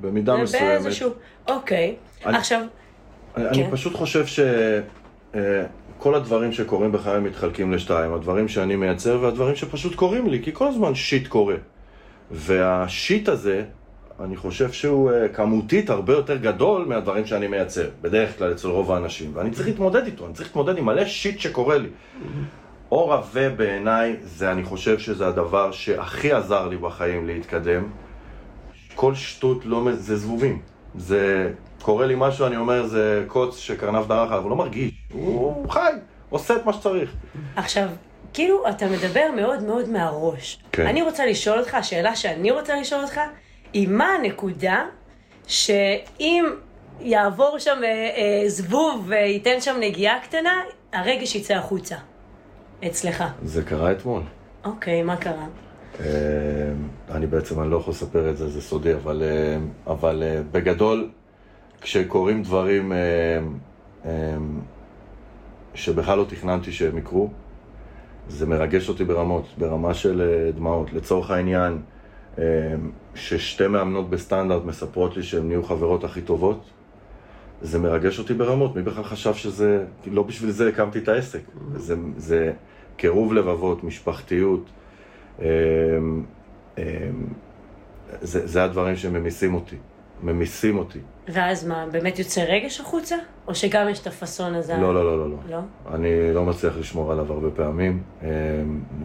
במידה מסוימת. באיזשהו... אוקיי. אני- עכשיו, אני כן. אני פשוט חושב שכל הדברים שקורים בחיי מתחלקים לשתיים, הדברים שאני מייצר והדברים שפשוט קורים לי, כי כל הזמן shit קורה. וה shit הזה, אני חושב שהוא אה, כמותית הרבה יותר גדול מהדברים שאני מייצר, בדרך כלל אצל רוב האנשים, ואני צריך להתמודד איתו, אני צריך להתמודד עם מלא shit שקורה לי. אור עבה בעיניי, זה אני חושב שזה הדבר שהכי עזר לי בחיים להתקדם. כל שטות לא, מ- זה זבובים. זה, קורה לי משהו, אני אומר, זה קוץ שקרנף דרך עליו, הוא לא מרגיש, הוא חי, עושה את מה שצריך. עכשיו, כאילו, אתה מדבר מאוד מאוד מהראש. כן. אני רוצה לשאול אותך, השאלה שאני רוצה לשאול אותך, היא מה הנקודה שאם יעבור שם אה, אה, זבוב וייתן שם נגיעה קטנה, הרגש יצא החוצה. אצלך. זה קרה אתמול. אוקיי, מה קרה? אה, אני בעצם, אני לא יכול לספר את זה, זה סודי, אבל, אה, אבל אה, בגדול, כשקורים דברים שבכלל לא תכננתי שהם יקרו, זה מרגש אותי ברמות, ברמה של דמעות. לצורך העניין, ששתי מאמנות בסטנדרט מספרות לי שהן נהיו חברות הכי טובות, זה מרגש אותי ברמות. מי בכלל חשב שזה, לא בשביל זה הקמתי את העסק. זה, זה קירוב לבבות, משפחתיות. אה, אה, זה, זה הדברים שממיסים אותי. ממיסים אותי. ואז מה, באמת יוצא רגש החוצה? או שגם יש את הפאסון הזה? לא, לא, לא, לא, לא. לא? אני לא מצליח לשמור עליו הרבה פעמים, אה,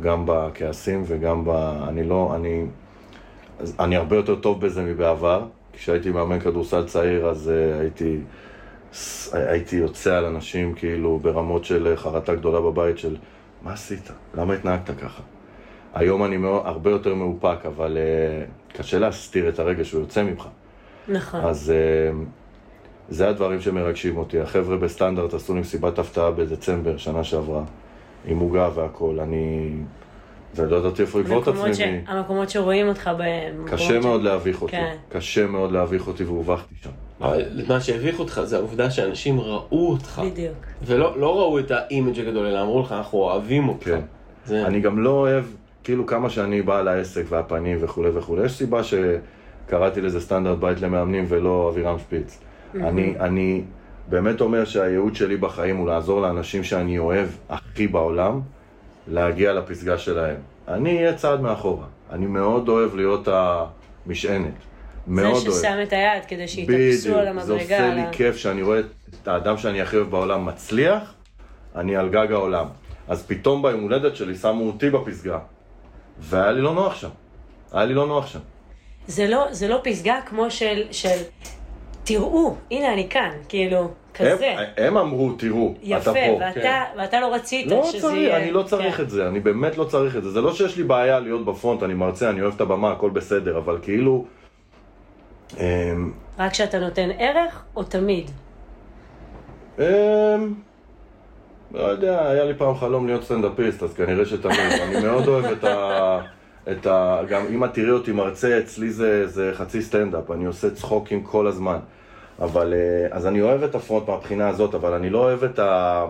גם בכעסים וגם ב... אני לא... אני... אני הרבה יותר טוב בזה מבעבר. כשהייתי מאמן כדורסל צעיר, אז אה, הייתי... הייתי יוצא על אנשים כאילו ברמות של חרטה גדולה בבית של מה עשית? למה התנהגת ככה? היום אני מאוד, הרבה יותר מאופק, אבל uh, קשה להסתיר את הרגש שהוא יוצא ממך. נכון. אז uh, זה הדברים שמרגשים אותי. החבר'ה בסטנדרט עשו לי מסיבת הפתעה בדצמבר, שנה שעברה, עם עוגה והכול. אני... ולא ידעתי איפה לגבות את עצמי. ש... המקומות שרואים אותך בהם. קשה מאוד ש... להביך אותי. כן. קשה מאוד להביך אותי והובכתי שם. אבל מה שהביך אותך זה העובדה שאנשים ראו אותך. בדיוק. ולא לא ראו את ה image הגדול, אלא אמרו לך, אנחנו אוהבים אותך. כן. זה... אני גם לא אוהב, כאילו כמה שאני בעל העסק והפנים וכולי וכולי, יש סיבה שקראתי לזה סטנדרט בית למאמנים ולא אבירם שפיץ. אני, אני באמת אומר שהייעוד שלי בחיים הוא לעזור לאנשים שאני אוהב הכי בעולם, להגיע לפסגה שלהם. אני אהיה צעד מאחורה. אני מאוד אוהב להיות המשענת. מאוד זה אוהב. ששם את היד כדי שיתאפסו על המדרגה. זה עושה לי כיף שאני רואה את האדם שאני הכי אוהב בעולם מצליח, אני על גג העולם. אז פתאום ביום הולדת שלי שמו אותי בפסגה, והיה לי לא נוח שם. היה לי לא נוח שם. זה לא, זה לא פסגה כמו של, של תראו, הנה אני כאן, כאילו, כזה. הם, הם אמרו, תראו, יפה, אתה פה. ואתה, כן. ואתה לא רצית לא שזה צריך, יהיה... אני לא צריך כן. את זה, אני באמת לא צריך את זה. זה לא שיש לי בעיה להיות בפרונט, אני מרצה, אני אוהב את הבמה, הכל בסדר, אבל כאילו... אמ, רק כשאתה נותן ערך, או תמיד? לא יודע, היה לי פעם חלום להיות סטנדאפיסט, אז כנראה שתמיד. אני מאוד אוהב את ה... את ה... גם אם את תראי אותי מרצה, אצלי זה, זה חצי סטנדאפ, אני עושה צחוקים כל הזמן. אבל, אה, אז אני אוהב את ה front מהבחינה הזאת, אבל אני לא אוהב את ה...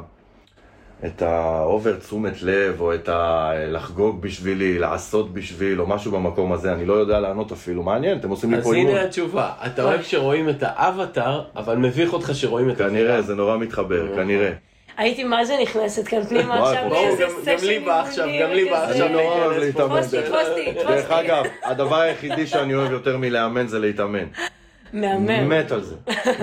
את ה over תשומת לב, או את ה... לחגוג בשבילי, לעשות בשביל, או משהו במקום הזה, אני לא יודע לענות אפילו. מעניין, אתם עושים לי אז פה אימון. הנה התשובה, אתה אוהב שרואים את האווטאר, אבל מביך אותך שרואים את כנראה, זה נורא מתחבר, כנראה. הייתי מה זה נכנסת כאן פנימה עכשיו ברור, לאיזה גם- גם סשן לי בא עכשיו, גם לי בא. עכשיו אני נורא אוהב להתאמן. דרך-. אגב, הדבר היחידי שאני אוהב יותר מלאמן זה להתאמן. מהמם. מת על זה,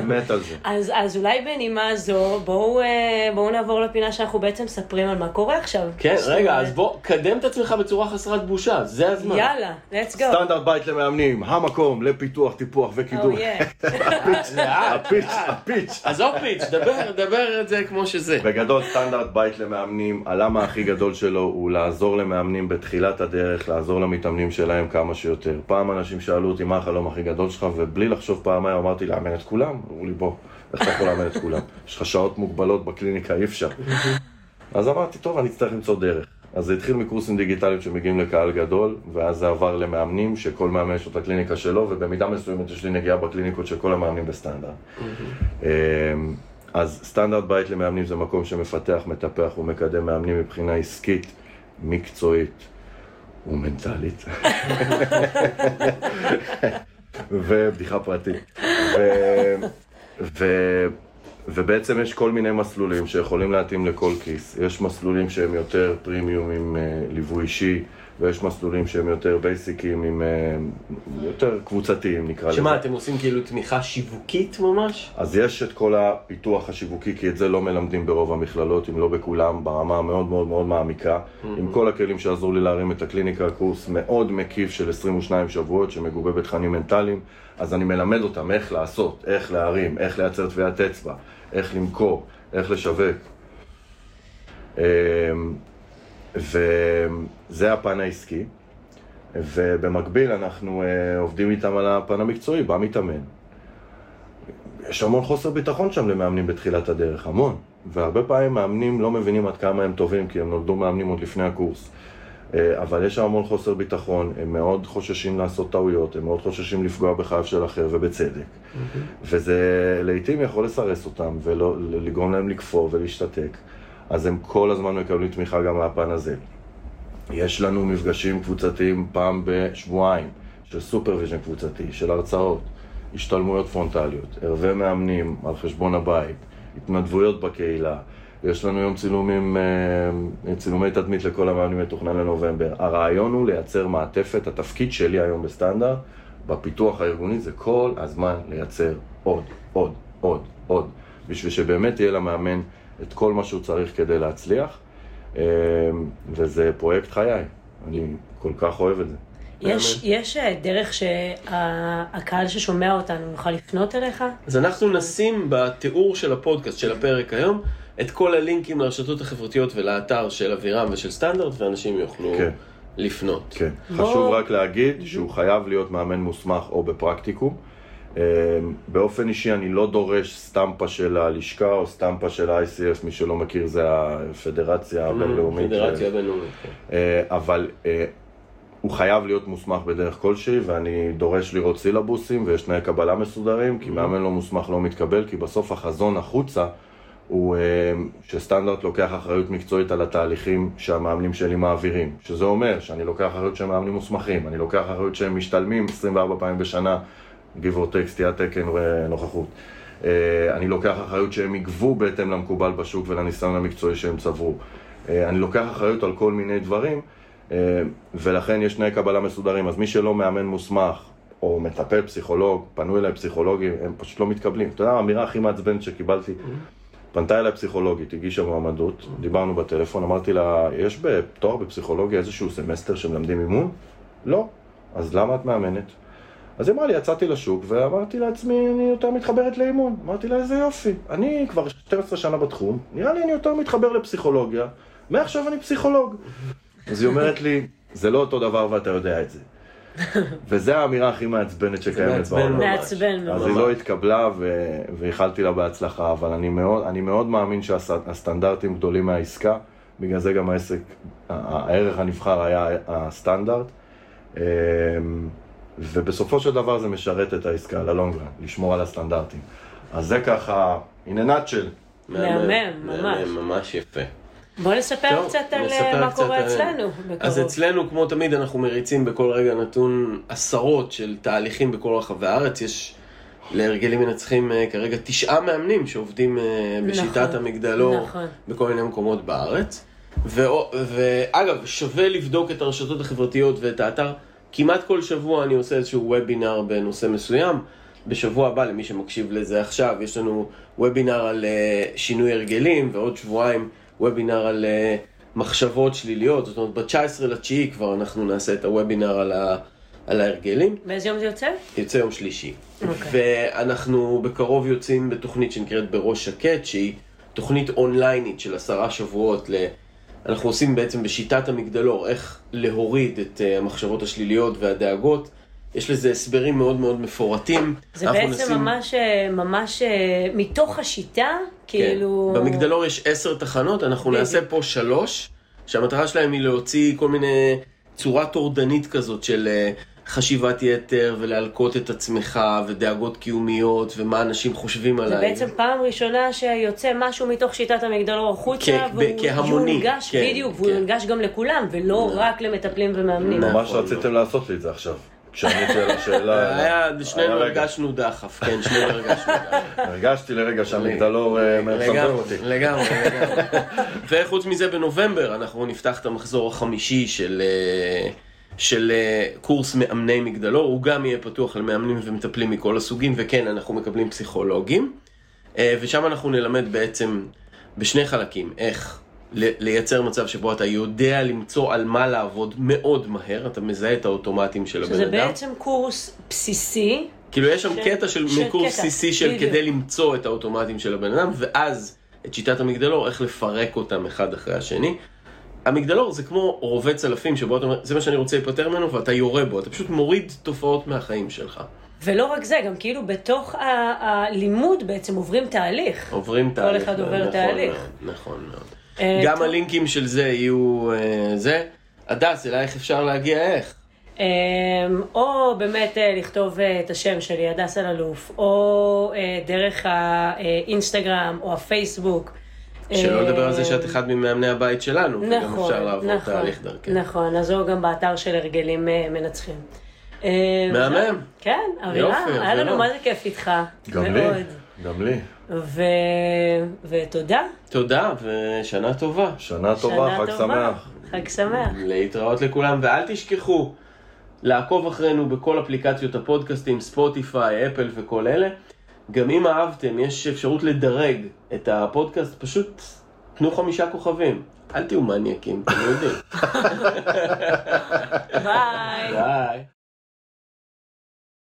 מת על זה. אז, אז אולי בנימה זו, בואו, אה, בואו נעבור לפינה שאנחנו בעצם מספרים על מה קורה עכשיו. כן, רגע, אומרת, אז בוא, קדם את עצמך בצורה חסרת בושה, זה הזמן. יאללה, let's go. סטנדרט בית למאמנים, המקום לפיתוח, טיפוח וקידום. Oh, yeah. הפיץ', לאט. הפיץ'. עזוב פיץ', דבר, דבר את זה כמו שזה. בגדול סטנדרט בית למאמנים, הלמה הכי גדול שלו הוא לעזור למאמנים בתחילת הדרך, לעזור למתאמנים שלהם כמה שיותר. פעם אנשים שאלו אותי מה החלום הכי גדול שלך, ובלי לחשוב פעמיים אמרתי לאמן את כולם. אמרו לי בוא, איך אתה יכול לאמן את כולם? יש לך שעות מוגבלות בקליניקה, אי אפשר. אז אמרתי, טוב, אני אצטרך למצוא דרך. אז זה התחיל מקורסים דיגיטליים שמגיעים לקהל גדול, ואז זה עבר למאמנים, שכל מאמן יש לו את הקליניקה שלו, ובמידה מסוימת יש לי נגיעה בקליניקות של כל המאמנים בסטנדרט. אמ, אז סטנדרט בית למאמנים זה מקום שמפתח, מטפח ומקדם מאמנים מבחינה עסקית, מקצועית ומנטלית. ובדיחה פרטית. ו... ו... ובעצם יש כל מיני מסלולים שיכולים להתאים לכל כיס. יש מסלולים שהם יותר פרימיום עם uh, ליווי אישי, ויש מסלולים שהם יותר בייסיקים עם... Uh, יותר קבוצתיים נקרא לזה. שמה, אתם עושים כאילו תמיכה שיווקית ממש? אז יש את כל הפיתוח השיווקי, כי את זה לא מלמדים ברוב המכללות, אם לא בכולם, ברמה המאוד מאוד מאוד מעמיקה. עם כל הכלים שעזרו לי להרים את הקליניקה, קורס מאוד מקיף של 22 שבועות, שמגובה בתכנים מנטליים. אז אני מלמד אותם איך לעשות, איך להרים, איך לייצר טביעת אצבע, איך למכור, איך לשווק. וזה הפן העסקי. ובמקביל אנחנו אה, עובדים איתם על הפן המקצועי, בא מתאמן. יש המון חוסר ביטחון שם למאמנים בתחילת הדרך, המון. והרבה פעמים מאמנים לא מבינים עד כמה הם טובים, כי הם נולדו מאמנים עוד לפני הקורס. אה, אבל יש שם המון חוסר ביטחון, הם מאוד חוששים לעשות טעויות, הם מאוד חוששים לפגוע בחייו של אחר, ובצדק. Mm-hmm. וזה לעיתים יכול לסרס אותם, ולגרום להם לכפור ולהשתתק. אז הם כל הזמן מקבלים תמיכה גם מהפן הזה. יש לנו מפגשים קבוצתיים פעם בשבועיים, של supervision קבוצתי, של הרצאות, השתלמויות פרונטליות, ערבי מאמנים על חשבון הבית, התנדבויות בקהילה. יש לנו יום צילומים, אה, צילומי תדמית לכל המאמנים מתוכנן לנובמבר. הרעיון הוא לייצר מעטפת, התפקיד שלי היום בסטנדרט, בפיתוח הארגוני, זה כל הזמן לייצר עוד, עוד, עוד, עוד, בשביל שבאמת יהיה למאמן את כל מה שהוא צריך כדי להצליח, אה, וזה פרויקט חיי, אני כל כך אוהב את זה. יש, יש אה, דרך שהקהל ששומע אותנו יוכל לפנות אליך? אז אנחנו נשים בתיאור של הפודקאסט של הפרק היום את כל הלינקים לרשתות החברתיות ולאתר של אבירם ושל סטנדרט, ואנשים יוכלו כן. לפנות. כן. בוא... חשוב רק להגיד שהוא חייב להיות מאמן מוסמך או בפרקטיקום. אה, באופן אישי אני לא דורש סטמפה של הלשכה או סטמפה של ה-ICF, מי שלא מכיר זה הפדרציה mm, הבינלאומית. פדרציה הבינלאומית, כן. אה, אבל אה, הוא חייב להיות מוסמך בדרך כלשהי, ואני דורש לראות סילבוסים ויש תנאי קבלה מסודרים, כי mm. מאמן לא מוסמך לא מתקבל, כי בסוף החזון החוצה הוא אה, שסטנדרט לוקח אחריות מקצועית על התהליכים שהמאמנים שלי מעבירים. שזה אומר שאני לוקח אחריות שהם מאמנים מוסמכים, אני לוקח אחריות שהם משתלמים 24 פעמים בשנה, give or take, סטיית תקן ונוכחות. אה, אני לוקח אחריות שהם יגבו בהתאם למקובל בשוק ולניסיון המקצועי שהם צברו. אה, אני לוקח אחריות על כל מיני דברים, ולכן יש תנאי קבלה מסודרים. אז מי שלא מאמן מוסמך, או מטפל פסיכולוג, פנו אליי פסיכולוגים, הם פשוט לא מתקבלים. אתה יודע, האמירה הכי מעצבנת שקיבלתי. פנתה אליי פסיכולוגית, הגישה מועמדות, דיברנו בטלפון, אמרתי לה, יש בתואר בפסיכולוגיה איזשהו סמסטר שמלמדים אימון? לא. אז למה את מאמנת? אז היא אמרה לי, יצאתי לשוק ואמרתי לעצמי, אני יותר מתחברת לאימון. אמרתי לה, איזה יופי. אני כבר 12 שנה בתחום, נראה לי אני יותר מתחבר לפסיכולוגיה, מעכשיו אני פסיכולוג. אז היא אומרת לי, זה לא אותו דבר ואתה יודע את זה. וזו האמירה הכי מעצבנת שקיימת בעולם. מעצבן ממש. אז היא לא התקבלה ואיחלתי לה בהצלחה, אבל אני מאוד, אני מאוד מאמין שהסטנדרטים גדולים מהעסקה, בגלל זה גם העסק, הערך הנבחר היה הסטנדרט. ובסופו של דבר זה משרת את העסקה ללונגרן, לשמור על הסטנדרטים. אז זה ככה, a nutshell. מהמם, ממש. ממש יפה. בוא נספר טוב, קצת על אה, מה קורה אצלנו. בקרוב. אז אצלנו, כמו תמיד, אנחנו מריצים בכל רגע נתון עשרות של תהליכים בכל רחבי הארץ. יש להרגלים מנצחים אה, כרגע תשעה מאמנים שעובדים אה, בשיטת נכון, המגדלור נכון. בכל מיני מקומות בארץ. ו... ואגב, שווה לבדוק את הרשתות החברתיות ואת האתר. כמעט כל שבוע אני עושה איזשהו וובינר בנושא מסוים. בשבוע הבא, למי שמקשיב לזה עכשיו, יש לנו וובינר על שינוי הרגלים, ועוד שבועיים וובינר על uh, מחשבות שליליות, זאת אומרת ב-19 לתשיעי כבר אנחנו נעשה את הוובינר על, ה, על ההרגלים. באיזה יום זה יוצא? יוצא יום שלישי. Okay. אוקיי. ואנחנו בקרוב יוצאים בתוכנית שנקראת בראש שקט, שהיא תוכנית אונליינית של עשרה שבועות. ל... אנחנו עושים בעצם בשיטת המגדלור איך להוריד את uh, המחשבות השליליות והדאגות. יש לזה הסברים מאוד מאוד מפורטים. זה בעצם נשים... ממש, אה, ממש מתוך השיטה כאילו... כן. במגדלור יש עשר תחנות, אנחנו נעשה פה שלוש, שהמטרה שלהם היא להוציא כל מיני צורה טורדנית כזאת של אה, חשיבת יתר ולהלקות את עצמך ודאגות קיומיות ומה אנשים חושבים עליי. זה בעצם פעם ראשונה שיוצא משהו מתוך שיטת המגדלור החוצה והוא כהמוני, יונגש, כן, בדיוק, והוא כן. יונגש גם לכולם ולא רק למטפלים ומאמנים. ממש רציתם לעשות לי את זה עכשיו. כשעניתי על השאלה... היה, שנינו הרגשנו דחף, כן, שנינו הרגשנו דחף. הרגשתי לרגע שהמגדלור אה, מספר אותי. לגמרי, לגמרי. וחוץ מזה, בנובמבר אנחנו נפתח את המחזור החמישי של... אה, של אה, קורס מאמני מגדלור, הוא גם יהיה פתוח למאמנים ומטפלים מכל הסוגים, וכן, אנחנו מקבלים פסיכולוגים, ושם אנחנו נלמד בעצם בשני חלקים, איך לייצר מצב שבו אתה יודע למצוא על מה לעבוד מאוד מהר, אתה מזהה את האוטומטים של הבן אדם. שזה בעצם קורס בסיסי. כאילו יש שם ש... קטע של, של קורס קטע. בסיסי של בדיוק. כדי למצוא את האוטומטים של הבן אדם, ואז את שיטת המגדלור, איך לפרק אותם אחד אחרי השני. המגדלור זה כמו רובה צלפים שבו אתה אומר, זה מה שאני רוצה להיפטר ממנו ואתה יורה בו, אתה פשוט מוריד תופעות מהחיים שלך. ולא רק זה, גם כאילו בתוך הלימוד בעצם עוברים תהליך. עוברים תהליך. אחד עובר נכון תהליך. מאוד, נכון מאוד. אה, גם. הלינקים של זה יהיו אה, זה. הדס, אלייך אפשר להגיע איך? אמ, או באמת אה, לכתוב את השם שלי, הדס אלאלוף, או דרך האינסטגרם או הפייסבוק. שלא לדבר על זה אה, שאת אחד ממאמני הבית שלנו, וגם נכון, אפשר לעבור נכון, תהליך דרכך. נכון, אז הוא גם באתר של הרגלים אה, מנצחים. אה, מהמם. כן, יופי, היה לנו. מה זה כיף איתך. גם. לי, גם לי. ו... ותודה. תודה, ושנה טובה. שנה טובה, שנה חג טובה. שמח. חג שמח. להתראות לכולם, ואל תשכחו לעקוב אחרינו בכל אפליקציות הפודקאסטים, ספוטיפיי, אפל וכל אלה. גם אם אהבתם, יש אפשרות לדרג את הפודקאסט, פשוט תנו חמישה כוכבים. אל תהיו מניאקים, אתם יודעים. ביי. ביי.